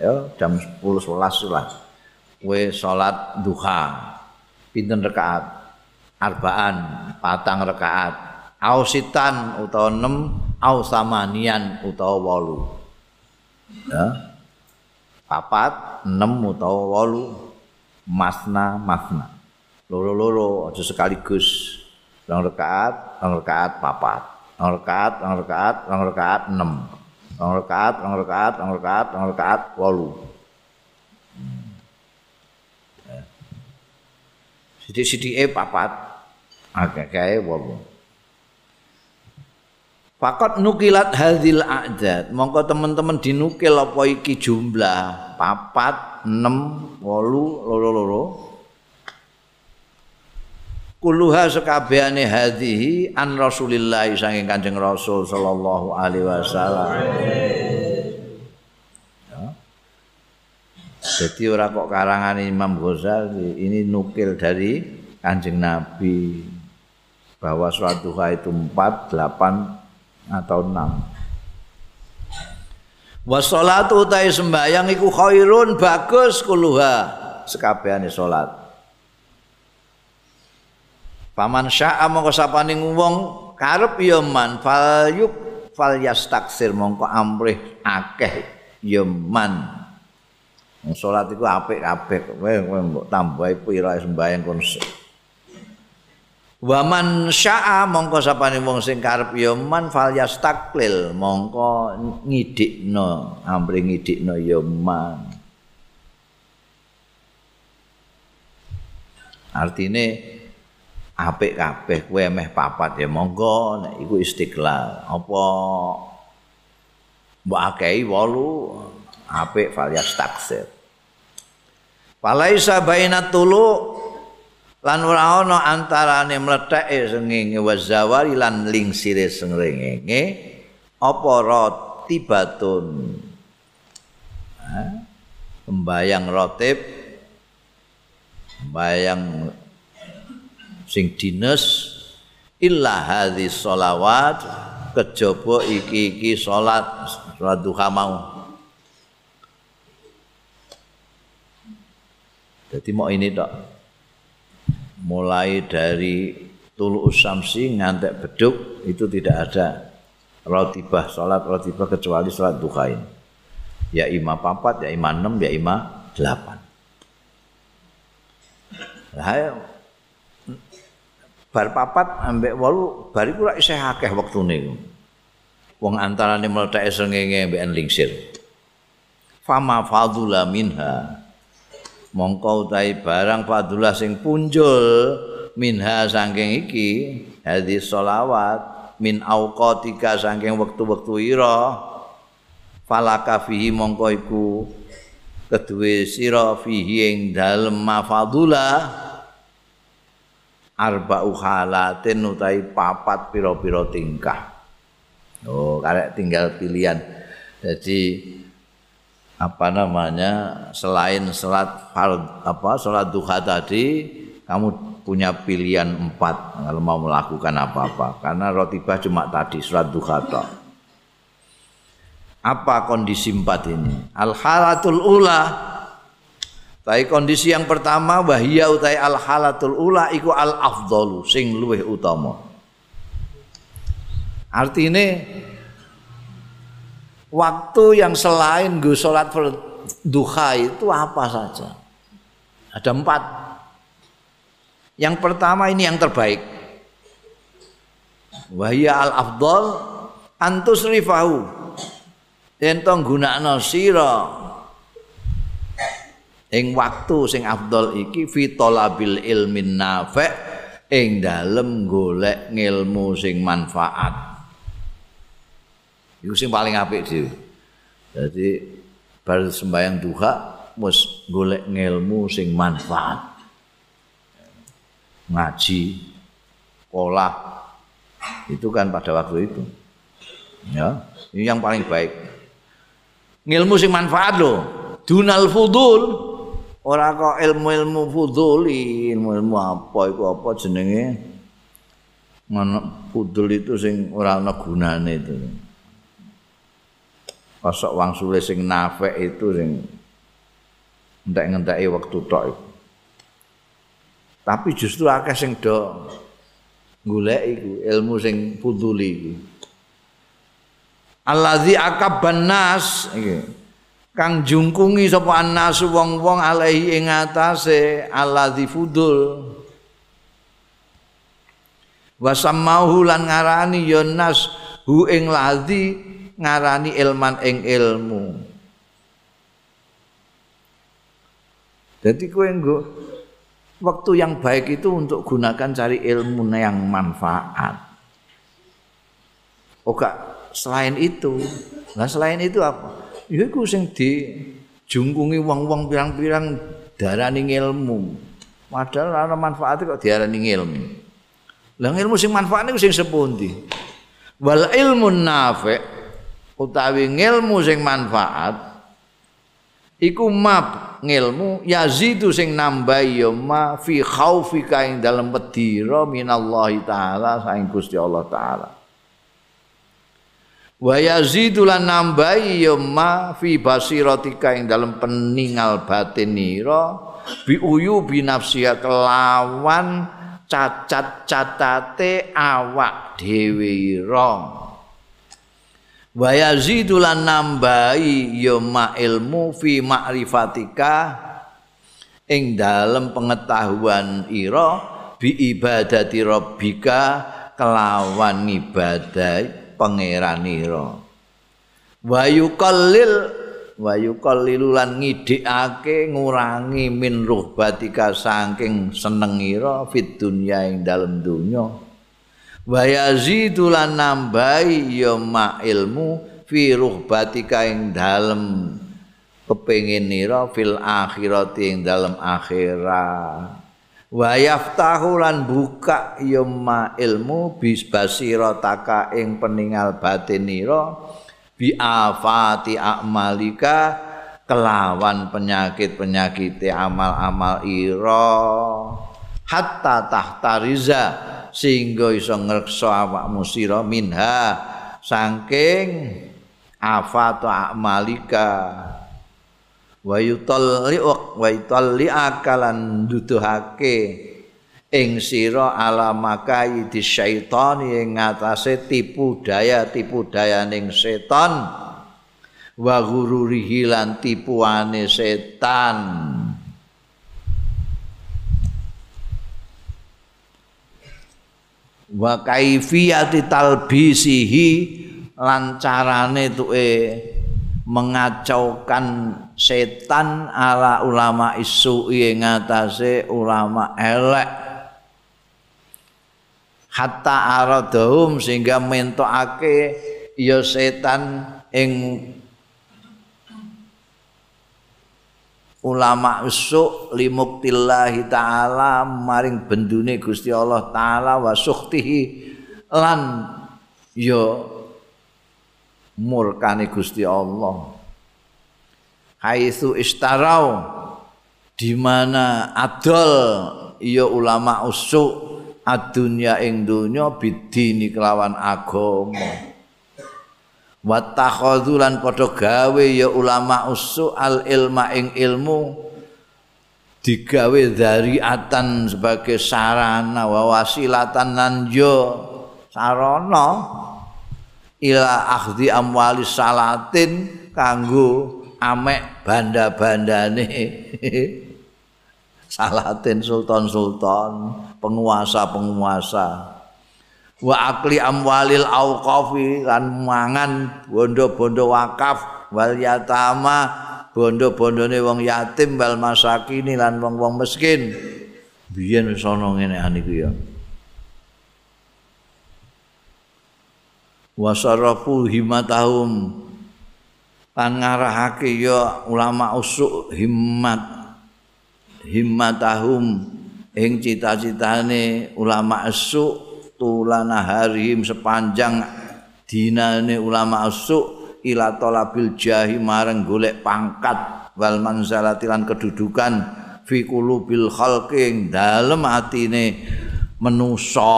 ya jam 10 11 lah kowe salat duha. Pinten rakaat arbaan patang rakaat ausitan utawa 6 au samanian utawa 8 ya. Papat 6 utawa 8 masna masna. Loro-loro aja sekaligus. Rong rakaat rong rakaat papat. Rong rakaat rong rakaat rong rakaat 6 rong rakaat, rong rakaat, rong rakaat, rong rakaat, wolu. Sidik-sidik e papat, agak kaya wolu. Fakat nukilat hadil a'dad. Mongko teman-teman dinukil apa iki jumlah papat, enam, wolu, loro-loro. Kuluha sekabehane hadhihi an Rasulillah saking Kanjeng Rasul sallallahu alaihi wasallam. Jadi ora kok karangan Imam Ghazali ini nukil dari Kanjeng Nabi. bahwa sholat duha itu 4, 8 atau 6. Wa sholatu utai sembahyang iku khairun bagus kuluha sekabehane sholat. Paman sya'a mongko sapane wong karep ya man fal yuk fal yastaksir mongko amrih akeh ya man. Salat iku apik kabeh kowe mbok tambahi pira sembahyang kon. Wa man sya'a mongko sapane wong sing karep ya man fal yastaklil mongko ngidikno amrih ngidikno ya man. Artine apik kabeh kowe meh papat ya monggo nek iku istiqlal. Apa? Mbok akehi 8 apik falias taksir. Falaisa bainat tulu lan ora ana antarane mletheke sengenge wazawari lan lingsire sengenge apa rotibatun Pembayang rotib Pembayang sing dinas illa hadhi sholawat kejaba iki-iki salat salat duha mau. Jadi mau ini tok. Mulai dari tulu usamsi ngantek beduk itu tidak ada rotibah salat rotibah kecuali salat duha ini. Ya ima papat ya ima enam ya ima delapan. Nah, bar papat ambek wolu bar iku rak isih akeh wektune wong antarane mletheke srengenge ambek lingsir. Fama fadula minha. Mongko utahe barang fadula sing punjul minha saking iki hadis sholawat min auqatika saking wektu-wektu ira falaka fihi mongko iku kedue sira fihi ing dalem mafadula arba'u halatin utai papat pira-pira tingkah. Oh, karek tinggal pilihan. Jadi apa namanya selain salat apa salat duha tadi kamu punya pilihan empat kalau mau melakukan apa-apa karena rotibah cuma tadi salat duha toh. Apa kondisi empat ini? Al halatul ula Tapi kondisi yang pertama wahia utai al halatul ula iku al afdalu sing luweh utama. Artinya waktu yang selain gue sholat duha itu apa saja? Ada empat. Yang pertama ini yang terbaik. Wahia al afdal antus rifahu. Entong gunakno sira ing waktu sing afdol iki fi talabil ilmin nafi' ing dalem golek ngilmu sing manfaat. Iku sing paling apik dhewe dadi bar sembayang duha mus golek ngilmu sing manfaat. Ngaji sekolah itu kan pada waktu itu. Ya ini yang paling baik. Ngilmu sing manfaat loh dunal fudul ora kok ilmu-ilmu fuduli, ilmu-ilmu apa iku apa jenenge? Ngono fudul itu sing ora ana gunane itu. Kosok wang sule sing nafek itu sing entek-enteki wektu tok iku. Tapi justru akeh sing do golek iku ilmu sing fuduli iku. Allazi akabban nas iki. Kang jungkungi sapa annasu wong-wong alaihi ing atase alladzi fudul. Wa sammahu lan ngarani ya nas hu ing ladzi ngarani ilman ing ilmu. Jadi kowe nggo waktu yang baik itu untuk gunakan cari ilmu yang manfaat. Oke, selain itu nah selain itu apa Ya iku sing dijungkungi wong-wong pirang-pirang darani ilmu. Padahal ana manfaate kok diarani ilmu. Lah ilmu sing manfaat niku sing sepundi? Wal ilmu nafi utawi ilmu sing manfaat iku mab ngilmu yazidu sing nambah ya ma fi khaufika ing dalem wedira minallahi taala saing Gusti Allah taala wa yazidu lan nambah ya ma fi basiratika ing dalem peningal batinira bi uyu bi nafsiya kelawan cacat-catate awak dhewe ira. Wa yazidu lan nambahi ya ma ilmu fi ma'rifatika ing dalem pengetahuan ira bi ibadati rabbika kelawan ibadah pangeran ira wa yuqallil wa yuqallilu lan ngidhikake ngurangi min ruhbatika saking seneng ira fit dunya ing dalem dunya. Wa yazidu lan nambahi ya ma ilmu fi ruhbatika ing dalem kepengin nira fil akhirati ing dalem akhirat wa yaftahu lan buka ya ma ilmu bis basirataka ing peningal batin nira bi afati amalika kelawan penyakit-penyakit amal-amal ira. Hatta tahta riza sehingga iso ngrekso awakmu sira minha saking afatu amalika wa yutalli wa yutalli akalan duduhake ing sira alamakai di syaitan ing ngatasé tipu daya tipu dayaning setan. Wa ghururihi lan tipuane setan. Wa kaifiyati talbisihi lan carane tuke mengacaukan setan ala ulama isu ing ngatasé ulama elek. Hatta aradhum sehingga mentokake ya setan ing ulama usuk limuktillahi taala maring bendune Gusti Allah taala wa lan ya murkane Gusti Allah. Haitsu istarau di mana adol ya ulama usuk adunya ing donya bidini kelawan agama. Wa takhadzulan padha gawe ya ulama usu al ilma ing ilmu digawe dzariatan sebagai sarana wa wasilatan lan yo sarana ila akhdi amwali salatin kanggo amek banda-bandane. Salatin sultan-sultan penguasa-penguasa. Wa akli amwalil auqafi lan mangan bondo-bondo wakaf wal yatama bondo-bondone wong yatim wal masakini lan wong-wong miskin. Biyen wis ana ngene niku ya wasarafu himatahum lan ngarahake ya ulama usuk himmat. Himmatahum ing cita-citane ulama usuk tulana harim sepanjang dinane ulama asuk ila talabil jahi marang golek pangkat wal manzalati kedudukan fi qulubil khalqi dalem atine manusa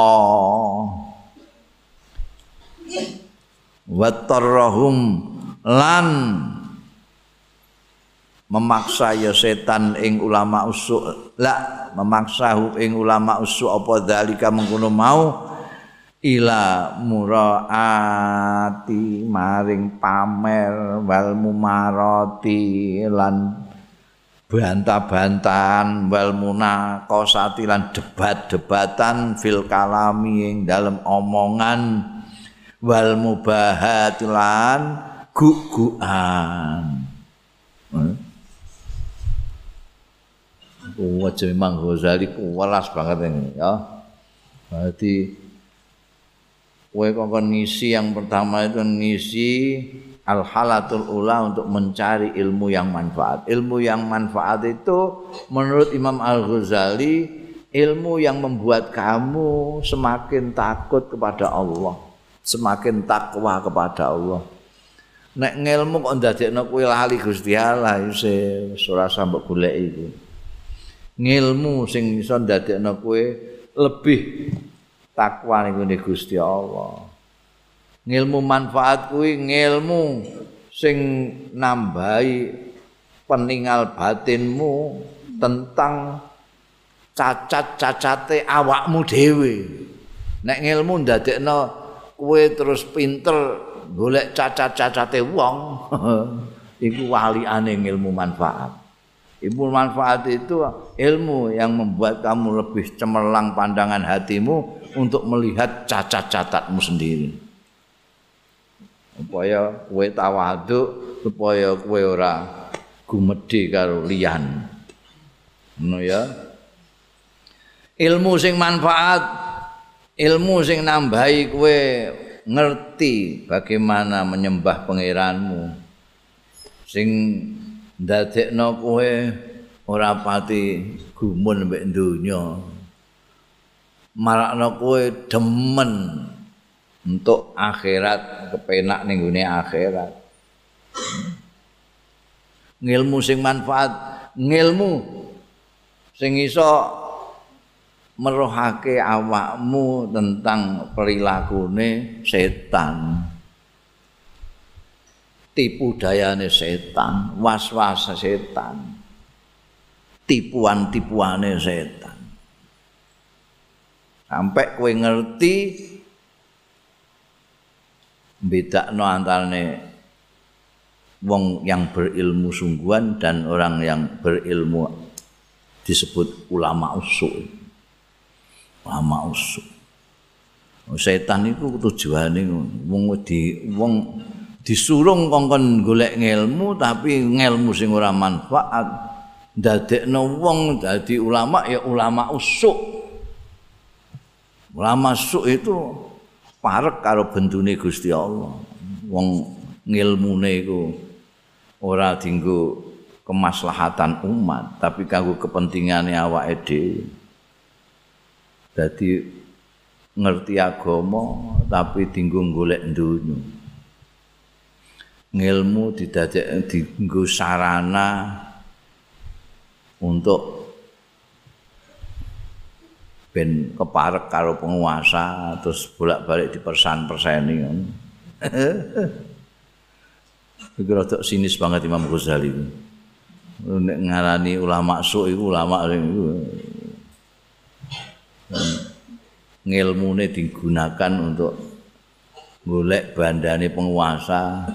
wattarahum lan memaksa ya setan ing ulama usuk. La memaksa ing ulama usuk apa dalika mengkono mau? Ila muraati maring pamer wal mumarati lan bantah-bantahan wal munaqasati lan debat-debatan fil kalami ing dalem omongan wal mubahat lan guguan Wajah memang Ghazali kualas banget ini ya. Berarti Kowe kongkon ngisi yang pertama itu ngisi al halatul ula untuk mencari ilmu yang manfaat. Ilmu yang manfaat itu menurut Imam Al Ghazali ilmu yang membuat kamu semakin takut kepada Allah, semakin takwa kepada Allah. nek ngelmu kok ndadekno kowe lali Gusti Allah isih ora sambok golek iku. Ngilmu sing iso ndadekno kowe lebih takwa niku Gusti Allah. Ngilmu manfaat kuwi ngilmu sing nambahi peninggal batinmu tentang cacat-cacate awakmu dhewe. Nek ngilmu ndadekno kowe terus pinter golek cacat-cacate wong. Iku waliane ilmu manfaat. Ilmu manfaat itu ilmu yang membuat kamu lebih cemerlang pandangan hatimu untuk melihat cacat-cacatmu sendiri. Supaya kowe tawaduk supaya kowe ora gumedhe karo liyan. Ngono ya. Ilmu sing manfaat ilmu sing nambahi kowe ngerti bagaimana menyembah pangeranmu. Sing ndadekno kowe ora pati gumun mbek donya. Marakno kowe demen untuk akhirat kepenak ning gone akhirat. Ngilmu sing manfaat ngilmu sing iso merohake awakmu tentang perilakune setan. Tipu dayane setan was-was setan. Tipuan-tipuane setan. Sampai kowe ngerti bedakno antarane wong yang berilmu sungguhan dan orang yang berilmu disebut ulama usul lama usuk. Setan itu tujuane wong di wong disurung kongkon golek ngelmu tapi ngelmu sing ora manfaat ndadekno wong dadi ulama ya ulama usuk. Ulama usuk itu parek karo bendune Gusti Allah. Wong ngilmune iku ora dinggo kemaslahatan umat tapi kanggo kepentingane awake dhewe. Dadi ngerti agama tapi dinggung golek dunya ngilmu didadek dinggo sarana untuk ben keparek karo penguasa terus bolak-balik dipersan-perseni Iki rada sinis banget Imam Ghazali. Nek ngarani ulama su iku ulama iku ngilmune digunakan untuk golek bandane penguasa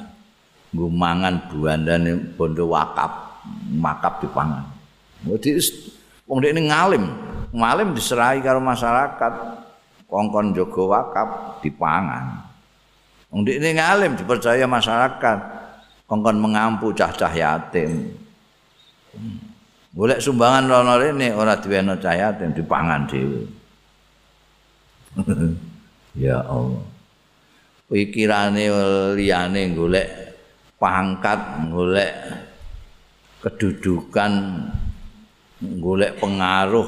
nggo mangan bandane bondo wakaf makap dipangan jadi wong dekne ngalim ngalim diserahi karo masyarakat kongkon jaga wakaf dipangan wong dekne ngalim dipercaya masyarakat kongkon mengampu cah-cah yatim. Golek sumbangan rene ora diweno cah yatim dipangan dhewe ya Allah. Pikirane liyane golek pangkat, golek kedudukan, golek pengaruh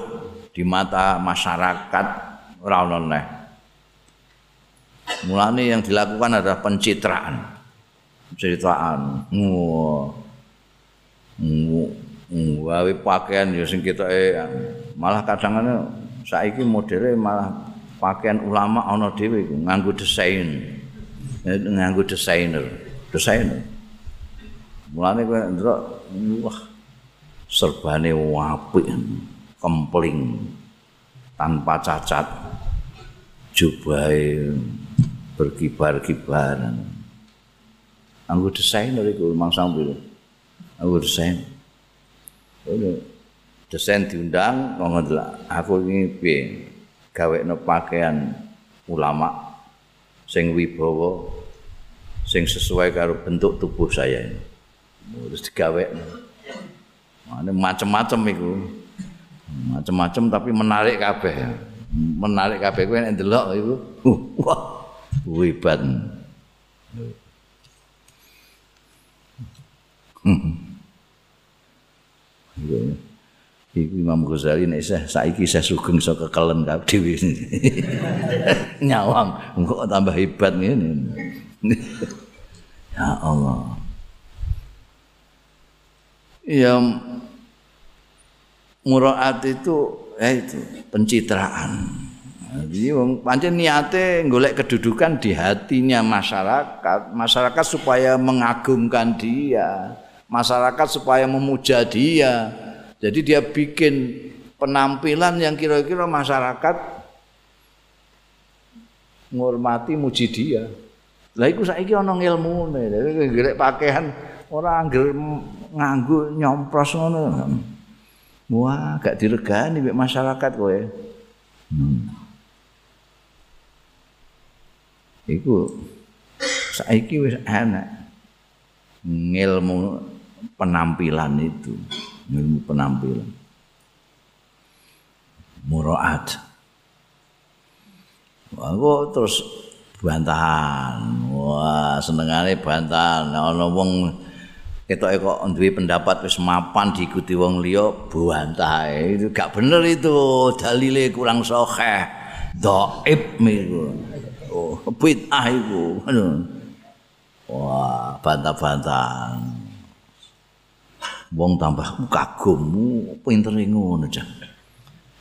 di mata masyarakat ora ono neh. Mulane yang dilakukan adalah pencitraan. Pencitraan. Wae pakaian ya sing ketoke malah kadang-kadang saiki modele malah pakaian ulama ana dhewe nganggo desain. Nganggo desainer. Desainer. Mulane kowe ndelok wah serbane apik kempling tanpa cacat jubahe berkibar-kibaran nganggo desainer iku mangsang piro? Nganggo desain. Desain diundang ngomong aku ini piye gawekno pakaian ulama sing wibawa sing sesuai karo bentuk tubuh saya ini. Terus digawekno. Mane macem-macem iku. Macem-macem tapi menarik kabeh. Menarik kabeh kuwi nek ndelok iku. Wah, wibat. Hmm. Imam Ghazali nek saya saiki saya sugeng iso kekelen kabeh dhewe. Nyawang, kok tambah hebat ngene. Ya Allah. Ya muraat itu eh itu pencitraan. Jadi pancen niate golek kedudukan di hatinya masyarakat, masyarakat supaya mengagumkan dia, masyarakat supaya memuja dia. Jadi dia bikin penampilan yang kira-kira masyarakat ngormati muji dia. Lah iku saiki ana ilmune, golek pakaian ora angger nganggo nyompros ngono. Wah, gak diregani mek masyarakat kowe. Hmm. iku saiki wis enak ngilmu penampilan itu ilmu penampilan. Muraat. Wah terus bantahan? Wah senengane bantahan. Ana wong ketoke kok duwe pendapat wis mapan diikuti wong liya bantah itu gak bener itu. Dalile kurang sahih. Dhaif miku oh bid'ah iku. Wah bantah-bantahan wong tambah kagum. Pintere ngono jan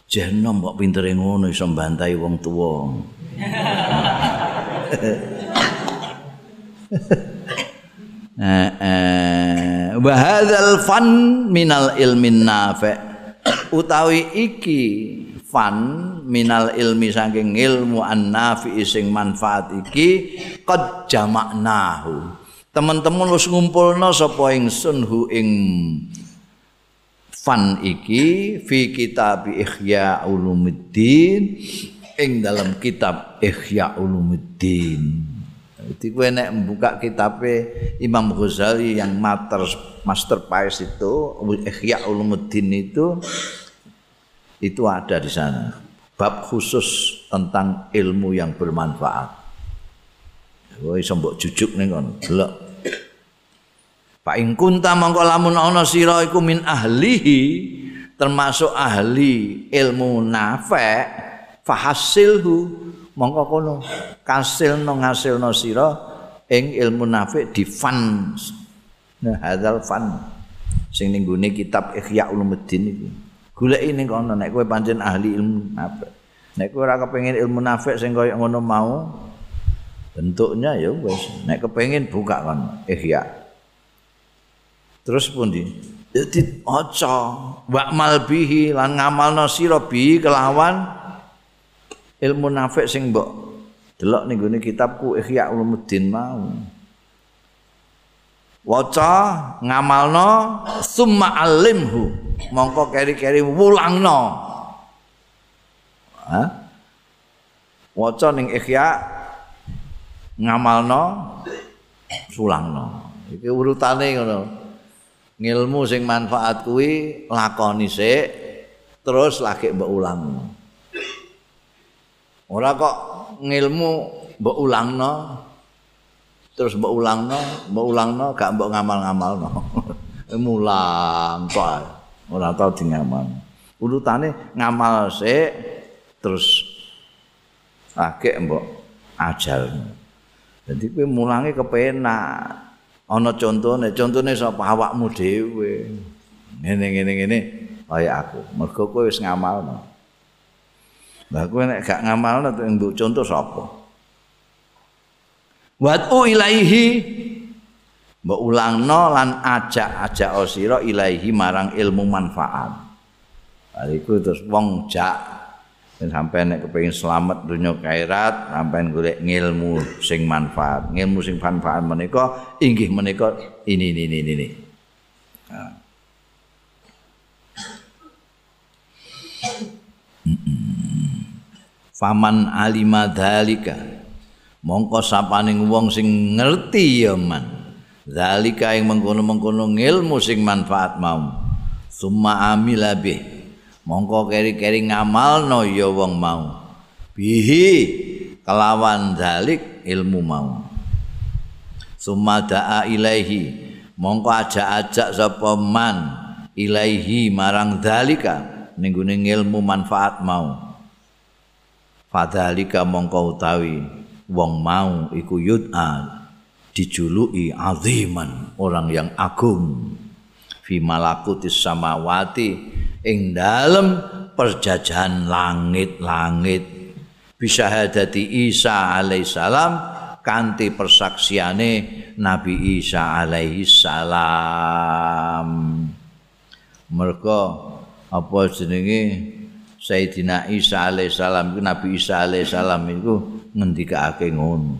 jenom kok pintere ngono iso mbantai wong tuwa. Eh eh. Wa hadzal fan minal ilmin nafi. Utawi iki fan minal ilmi saking ilmu annafi sing manfaat iki qad jamaknahu teman-teman wis ngumpulna sapa ingsun hu ing fan iki fi kitab ihya ulumuddin ing dalam kitab ihya ulumuddin Jadi gue nek buka kitabnya Imam Ghazali yang master masterpiece itu Ihya Ulumuddin itu itu ada di sana bab khusus tentang ilmu yang bermanfaat. Woi sombok jujuk nih kon, delok. Pak ing kunta mongko lamun ana sira iku min ahlihi termasuk ahli ilmu nafe fahasilhu mongko kono. Kasilno ngasilno sira ing ilmu nafe di fan nah hadzal fan sing ning kitab Ihya Ulumuddin iki goleki ning kono nek kowe pancen ahli ilmu nafik. Nek kowe ora kepengin ilmu nafik sing kaya ngono mau bentuknya ya wis. Nek kepengin buka kan ihya. Terus pundi? Jadi aca wa'mal bihi lan ngamalno sira bi kelawan ilmu nafik sing mbok delok ning gone kitabku Ihya Ulumuddin mau. Waca ngamalno summa alimhu mongko keri-keri wulangno. Ha? Waca ning Ihya ngamalno sulangno. Iki urutane ngono. Ngilmu sing manfaat kuwi lakoni sik terus lagi mbok ulangno. Ora kok ngilmu mbok ulangno terus mbok ulangno, mbok ulangno gak mbok ngamal-ngamalno. Mulang kok. ora tau di ngamal. Urutane ngamal sik terus akeh mbok ajal. Jadi kowe mulange kepenak. Ana contone, contone sapa awakmu dhewe. Ngene ngene ngene kaya aku. Mergo kowe wis ngamalno. Lah kowe nek gak ngamalno mbok contoh sapa? Watu ilaihi mbok ulangno lan ajak-ajak sira ilahi marang ilmu manfaat. Bariku terus wong jak sampai nek kepengin selamat dunia akhirat sampai golek ngilmu sing manfaat. Ngilmu sing manfaat menika inggih menika ini ini ini ini. Faman alima dalika mongko sapaning wong sing ngerti ya man. Zalika yang mengkono-mengkono ilmu sing manfaat mau. Summa amila bih mongko keri-keri ngamalno ya wong mau. Bihi kelawan zalik ilmu mau. Summa da'a ilaihi. Mongko ajak-ajak sapa man ilaihi marang zalika ning ilmu manfaat mau. Fadzalika mongko utawi wong mau iku yud'a dijuluki aziman orang yang agung. Fi malakutis samawati ing dalem perjajahan langit-langit. Bisa hadati Isa alaihissalam kanti persaksiane Nabi Isa alaihissalam mereka apa jenenge? Sayyidina Isa alaihissalam Nabi Isa alaihissalam itu ngendikake ngono.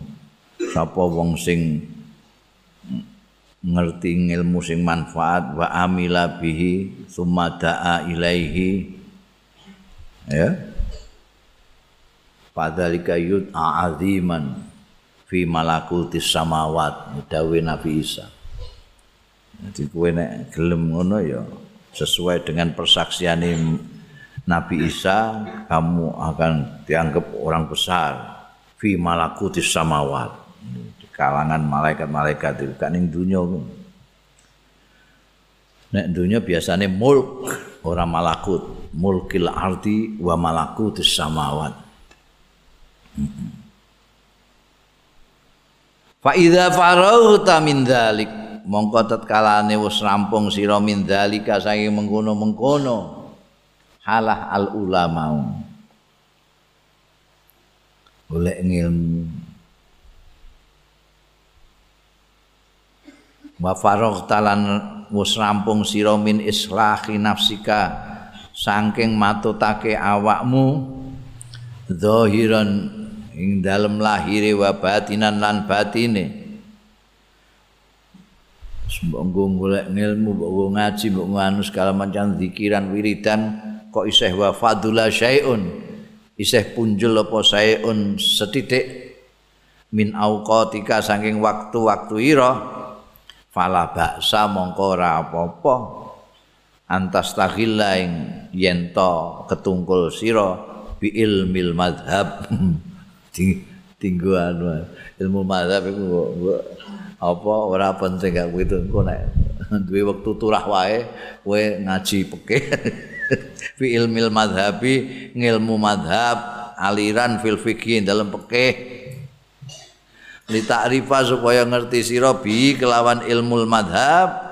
Sapa wong sing ngerti ilmu sing manfaat wa amila bihi summa da'a ilaihi. Ya. Padalika yud'a aziman fi malakutis samawat dawe Nabi Isa. Jadi kowe nek gelem ngono ya sesuai dengan persaksian Nabi Isa kamu akan dianggap orang besar fi malakutis samawat kalangan malaikat-malaikat itu. Kan ning dunya nek dunya biasane mulk ora malakut. Mulkil ardi wa malakutis samawat. Fa idza faraghta min dzalik mongko tatkalane wis rampung sira min dzalika saking mengkono-mengkono. Halah al ulama oleh ilmu wa talan wis rampung sira min islahi nafsika saking matutake awakmu zahiran ing dalem lahire wa batinan lan batine. Mbok golek ilmu, mbok ngaji, mbok nganu segala macam zikiran wiridan kok isih wa fadula syai'un? Isih punjul apa syai'un setitik min auqatika saking waktu-waktu ira fala baksa mongko ora apa-apa. Antas taghilla ing yen ketungkul sira bi ilmil madhab tinggu anu ilmu madhab iku apa ora penting gak kuwi engko nek duwe wektu turah wae kowe ngaji peke fi ilmil madhabi ngilmu madhab aliran fil fikih dalam pekeh li ta'rifa supaya ngerti sira bi kelawan ilmu madhab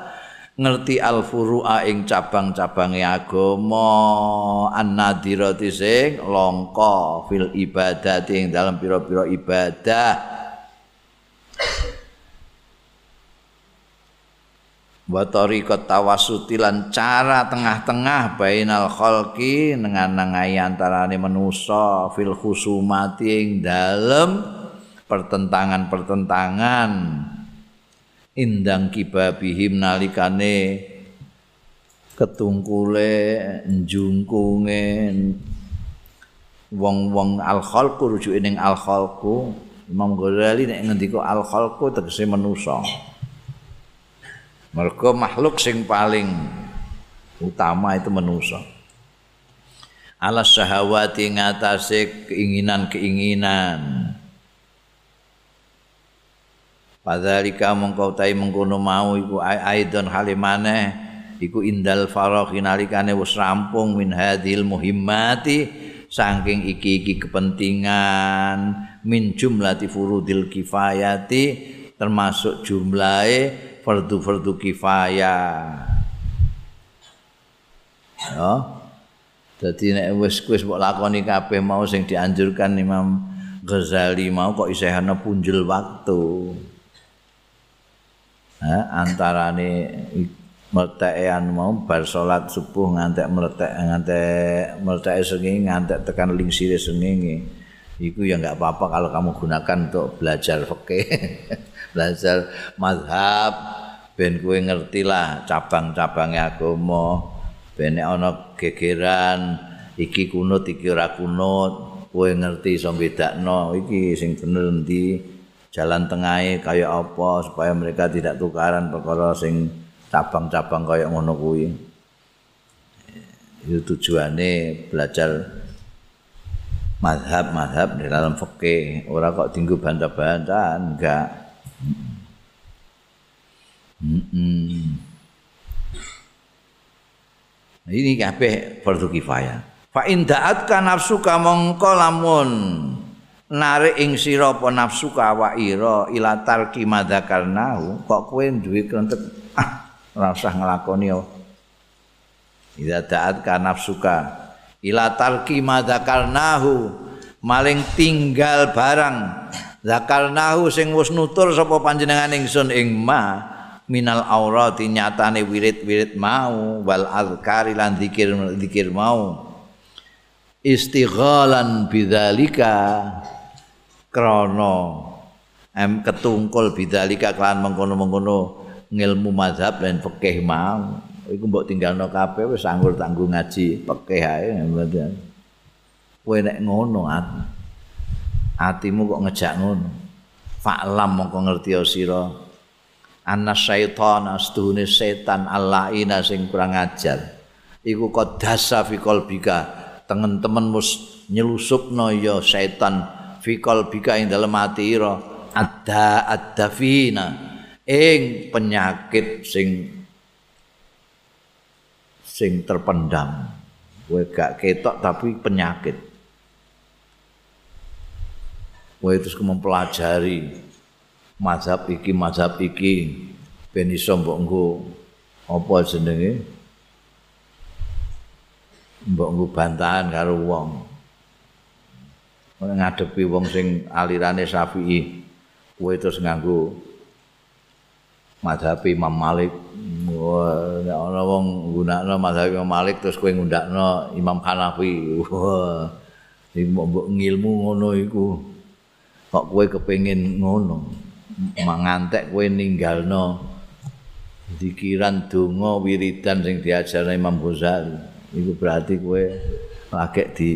ngerti al furu'a ing cabang-cabange agama an-nadirati sing langka fil ibadati ing dalam pira-pira ibadah. Wa tariqat tawassuti lan cara tengah-tengah bainal khalqi nengan-nengai antarane manusa fil khusumati ing dalem pertentangan-pertentangan. Indang kibabihim nalikane ketungkule njungkunge wong-wong al-khalqu rujuke ning al-khalqu. Imam Ghazali nek ngendika al-khalqu tegese manusa. Mergo makhluk sing paling utama itu manusa. Alas syahawati ngatasé keinginan-keinginan Padhalika mongko utahe mengkono mau iku aidon halimane iku indal faragh nalikane wis rampung min hadhil muhimmati saking iki-iki kepentingan min jumlati furudil kifayati termasuk jumlahe fardu-fardu kifayah. Ya. Dadi nek wis wis mbok lakoni kabeh mau sing dianjurkan Imam Ghazali mau kok isih ana punjul waktu. Antarane mertekan mau bar salat subuh ngantek mertek ngantek mertek sengenge ngantek tekan lingsire sengenge iku ya enggak apa-apa kalau kamu gunakan untuk belajar fikih belajar mazhab ben kowe ngerti lah cabang-cabangnya agama. Ben ana gegeran iki kunut iki ora kunut kowe ngerti iso bedakno iki sing bener endi jalan tengahnya kayak apa supaya mereka tidak tukaran perkara sing cabang-cabang kayak ngono kuwi. Itu tujuannya belajar madhab-madhab di dalam fikih. Orang kok tinggu bantah-bantah enggak. Mm -mm. ini kabeh fardu kifayah. Fa in da'atka nafsuka mongko lamun narik ing sira apa nafsu ka ira ila tarki madzakarnahu kok kowe duwe krentek? Ah ora usah nglakoni Ida da'at ka nafsuka ila tarki madzakarnahu maling tinggal barang. Zakarnahu sing wis nutur sapa panjenengan ingsun ing ma minal aurati nyatane wirid-wirid mau wal azkari lan zikir-zikir mau. Istighalan bidzalika krana. Em ketungkul bidzalika kelan mengkono-mengkono ngilmu mazhab lan fikih mau. Iku mbok tinggalno kabeh wis anggur tanggung ngaji fikih ae kowe nek ngono atimu kok ngejak ngono. Fa'lam mongko ngerti sira. Anna syaitan astuhune setan allaina sing kurang ajar. Iku kok dasa fi qalbika. Tengen-temen mus nyelusupno ya setan fikol bika ing dalem ati ira. Ada adafina ing penyakit sing sing terpendam. Kowe gak ketok tapi penyakit. Kowe terus mempelajari mazhab iki mazhab iki. Ben iso mbok nggo apa jenenge? Mbok nggo bantahan karo wong ngadepi wong sing alirane Syafi'i kowe terus nganggo mazhab Imam Malik. Nek ana wong nggunakno mazhab Imam Malik terus kowe ngundakno Imam Hanafi. Wah mbok ngilmu ngono iku. Kok kowe kepengin ngono? Mangantek kowe ninggalno. Dikiran donga wiridan sing diajarno Imam Ghazali. Iku berarti kowe lagi di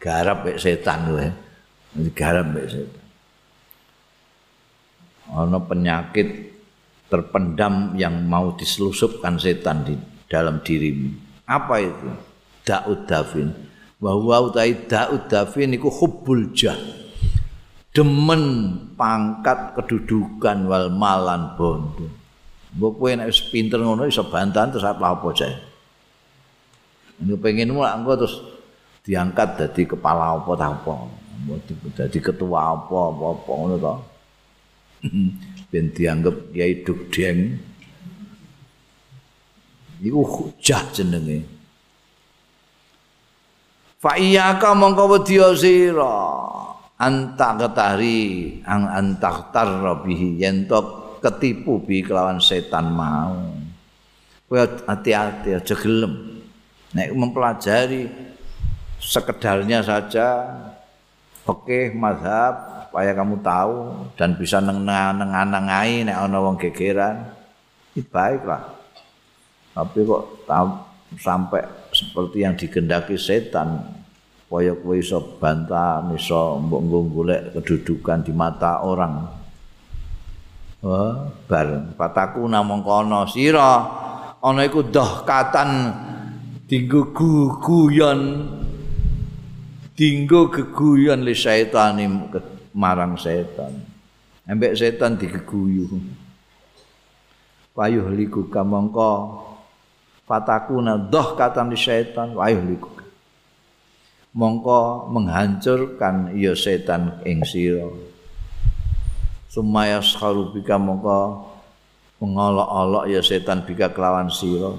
garap mek setan kowe. Garap mek setan. Ana penyakit terpendam yang mau diselusupkan setan di dalam dirimu. Apa itu? Da'ud dafin. Bahwa utai da'ud dafin itu hubbul jah. Demen pangkat kedudukan wal malan bondo. Mbok kowe nek pinter ngono iso bantahan terus apa-apa jae. Ini pengen mulak engko terus diangkat jadi kepala apa ta apa? Jadi ketua apa apa apa ngono to. Ben dianggap kiai dugdeng iku hujah jenenge. Fa iyyaka mongko wedya sira. Anta ketari ang antaktar bihi. Yen ketipu bi kelawan setan mau. Kowe hati-hati aja gelem. Nek mempelajari sekedarnya saja. Oke mazhab supaya kamu tahu dan bisa nenganangai nek ana wong gegeran baiklah tapi kok sampai seperti yang digendaki setan supaya kowe iso bantah iso mbok golek kedudukan di mata orang wah bar pataku namung kono sira ana iku doh katan dinggo guyon dinggo geguyon li syaitani marang setan. Embek setan digeguyu. Wayuh liku kamangka fatakuna doh katan li syaitan wayuh liku. Mongko menghancurkan ya setan ing sira. Sumaya skharu bika mongko mengolok-olok ya setan bika kelawan sira.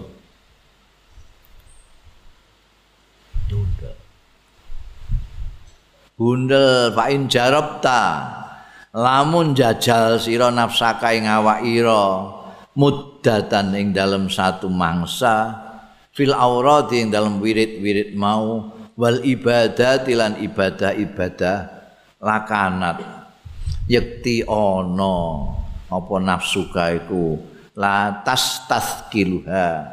Bundel fa in jarabta lamun jajal sira nafsaka ing awak ira muddatan ing dalam satu mangsa fil aurati ing dalam wirid-wirid mau wal ibadah lan ibadah-ibadah lakanat. Yakti ana apa nafsuka iku? La tas taskiluha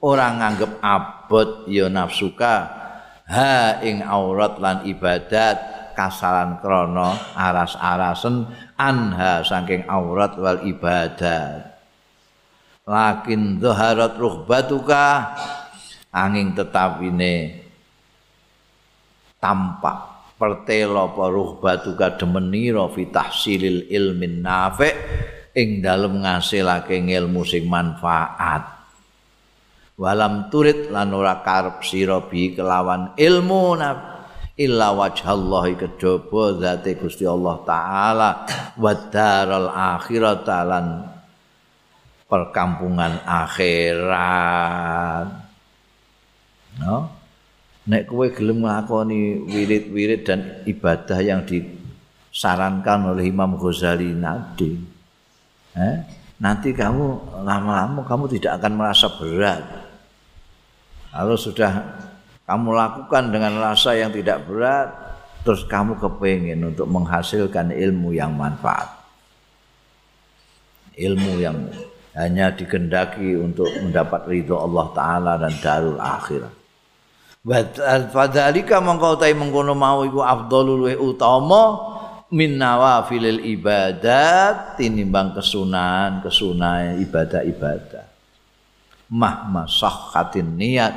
ora nganggep abot ya nafsuka ha ing aurat lan ibadat kasalan krana aras-arasen anha saking aurat wal ibadat. Lakin zaharat ruhbatuka angin tetapine tampak pertelo apa ruhbatuka demenira fi tahsilil ilmin nafi' ing dalem ngasilake ilmu sing manfaat walam turid lan ora karep sira bi kelawan ilmu illa wajhallahi kejaba zate Gusti Allah taala wa daral akhirat lan perkampungan akhirat. No? Nek kowe gelem nglakoni wirid-wirid dan ibadah yang disarankan oleh Imam Ghazali nanti eh, nanti kamu lama-lama kamu tidak akan merasa berat kalau sudah kamu lakukan dengan rasa yang tidak berat terus kamu kepengen untuk menghasilkan ilmu yang manfaat ilmu yang hanya digendaki untuk mendapat ridho Allah Ta'ala dan darul akhirat. Fadzalika mengkau tai mengkono mau iku afdalul wa utama min nawafilil ibadat tinimbang kesunahan kesunahan ibadah-ibadah. Mah sahhatin niat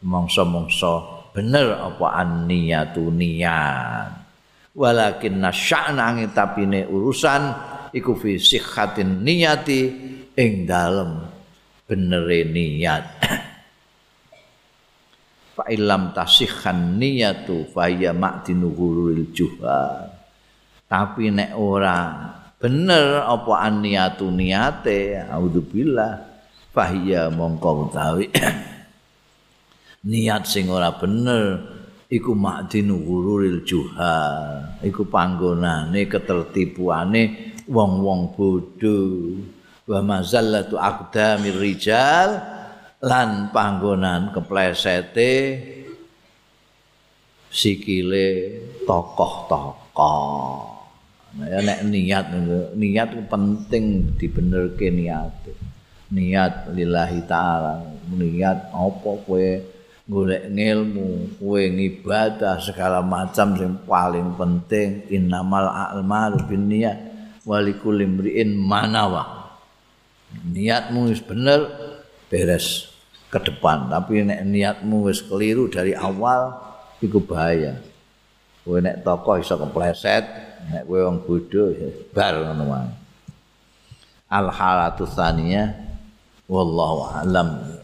mongso-mongso bener apa an niyatu niat. Walakin nasya'na tapi urusan iku fi sihhatin niyati ing dalem benere niat fa illam tasihhan niyatu fa ya ma'dinuhuril juha. Tapi nek ora bener apa niatu niate auzubillah ya mongko utawi niat sing ora bener iku ma'dinuhuril juha. Iku panggonane ketertipuane wong-wong bodho. Wa mazallatu aqdamir rijal lan panggonan keplesete sikile tokoh-tokoh. Nah, nek niat niat penting dibenerke niat niat lillahi taala. Niat apa kowe? Golek ngilmu kowe ngibadah segala macam sing paling penting. Innamal a'malu binniyat walikul imri'in manawa. Niatmu wis bener beres ke depan. Tapi nek niatmu wis keliru dari awal iku bahaya. Kowe nek toko iso kepleset nek kowe wong bodho bar ngono wae. Al halatu tsaniyah wallahu alam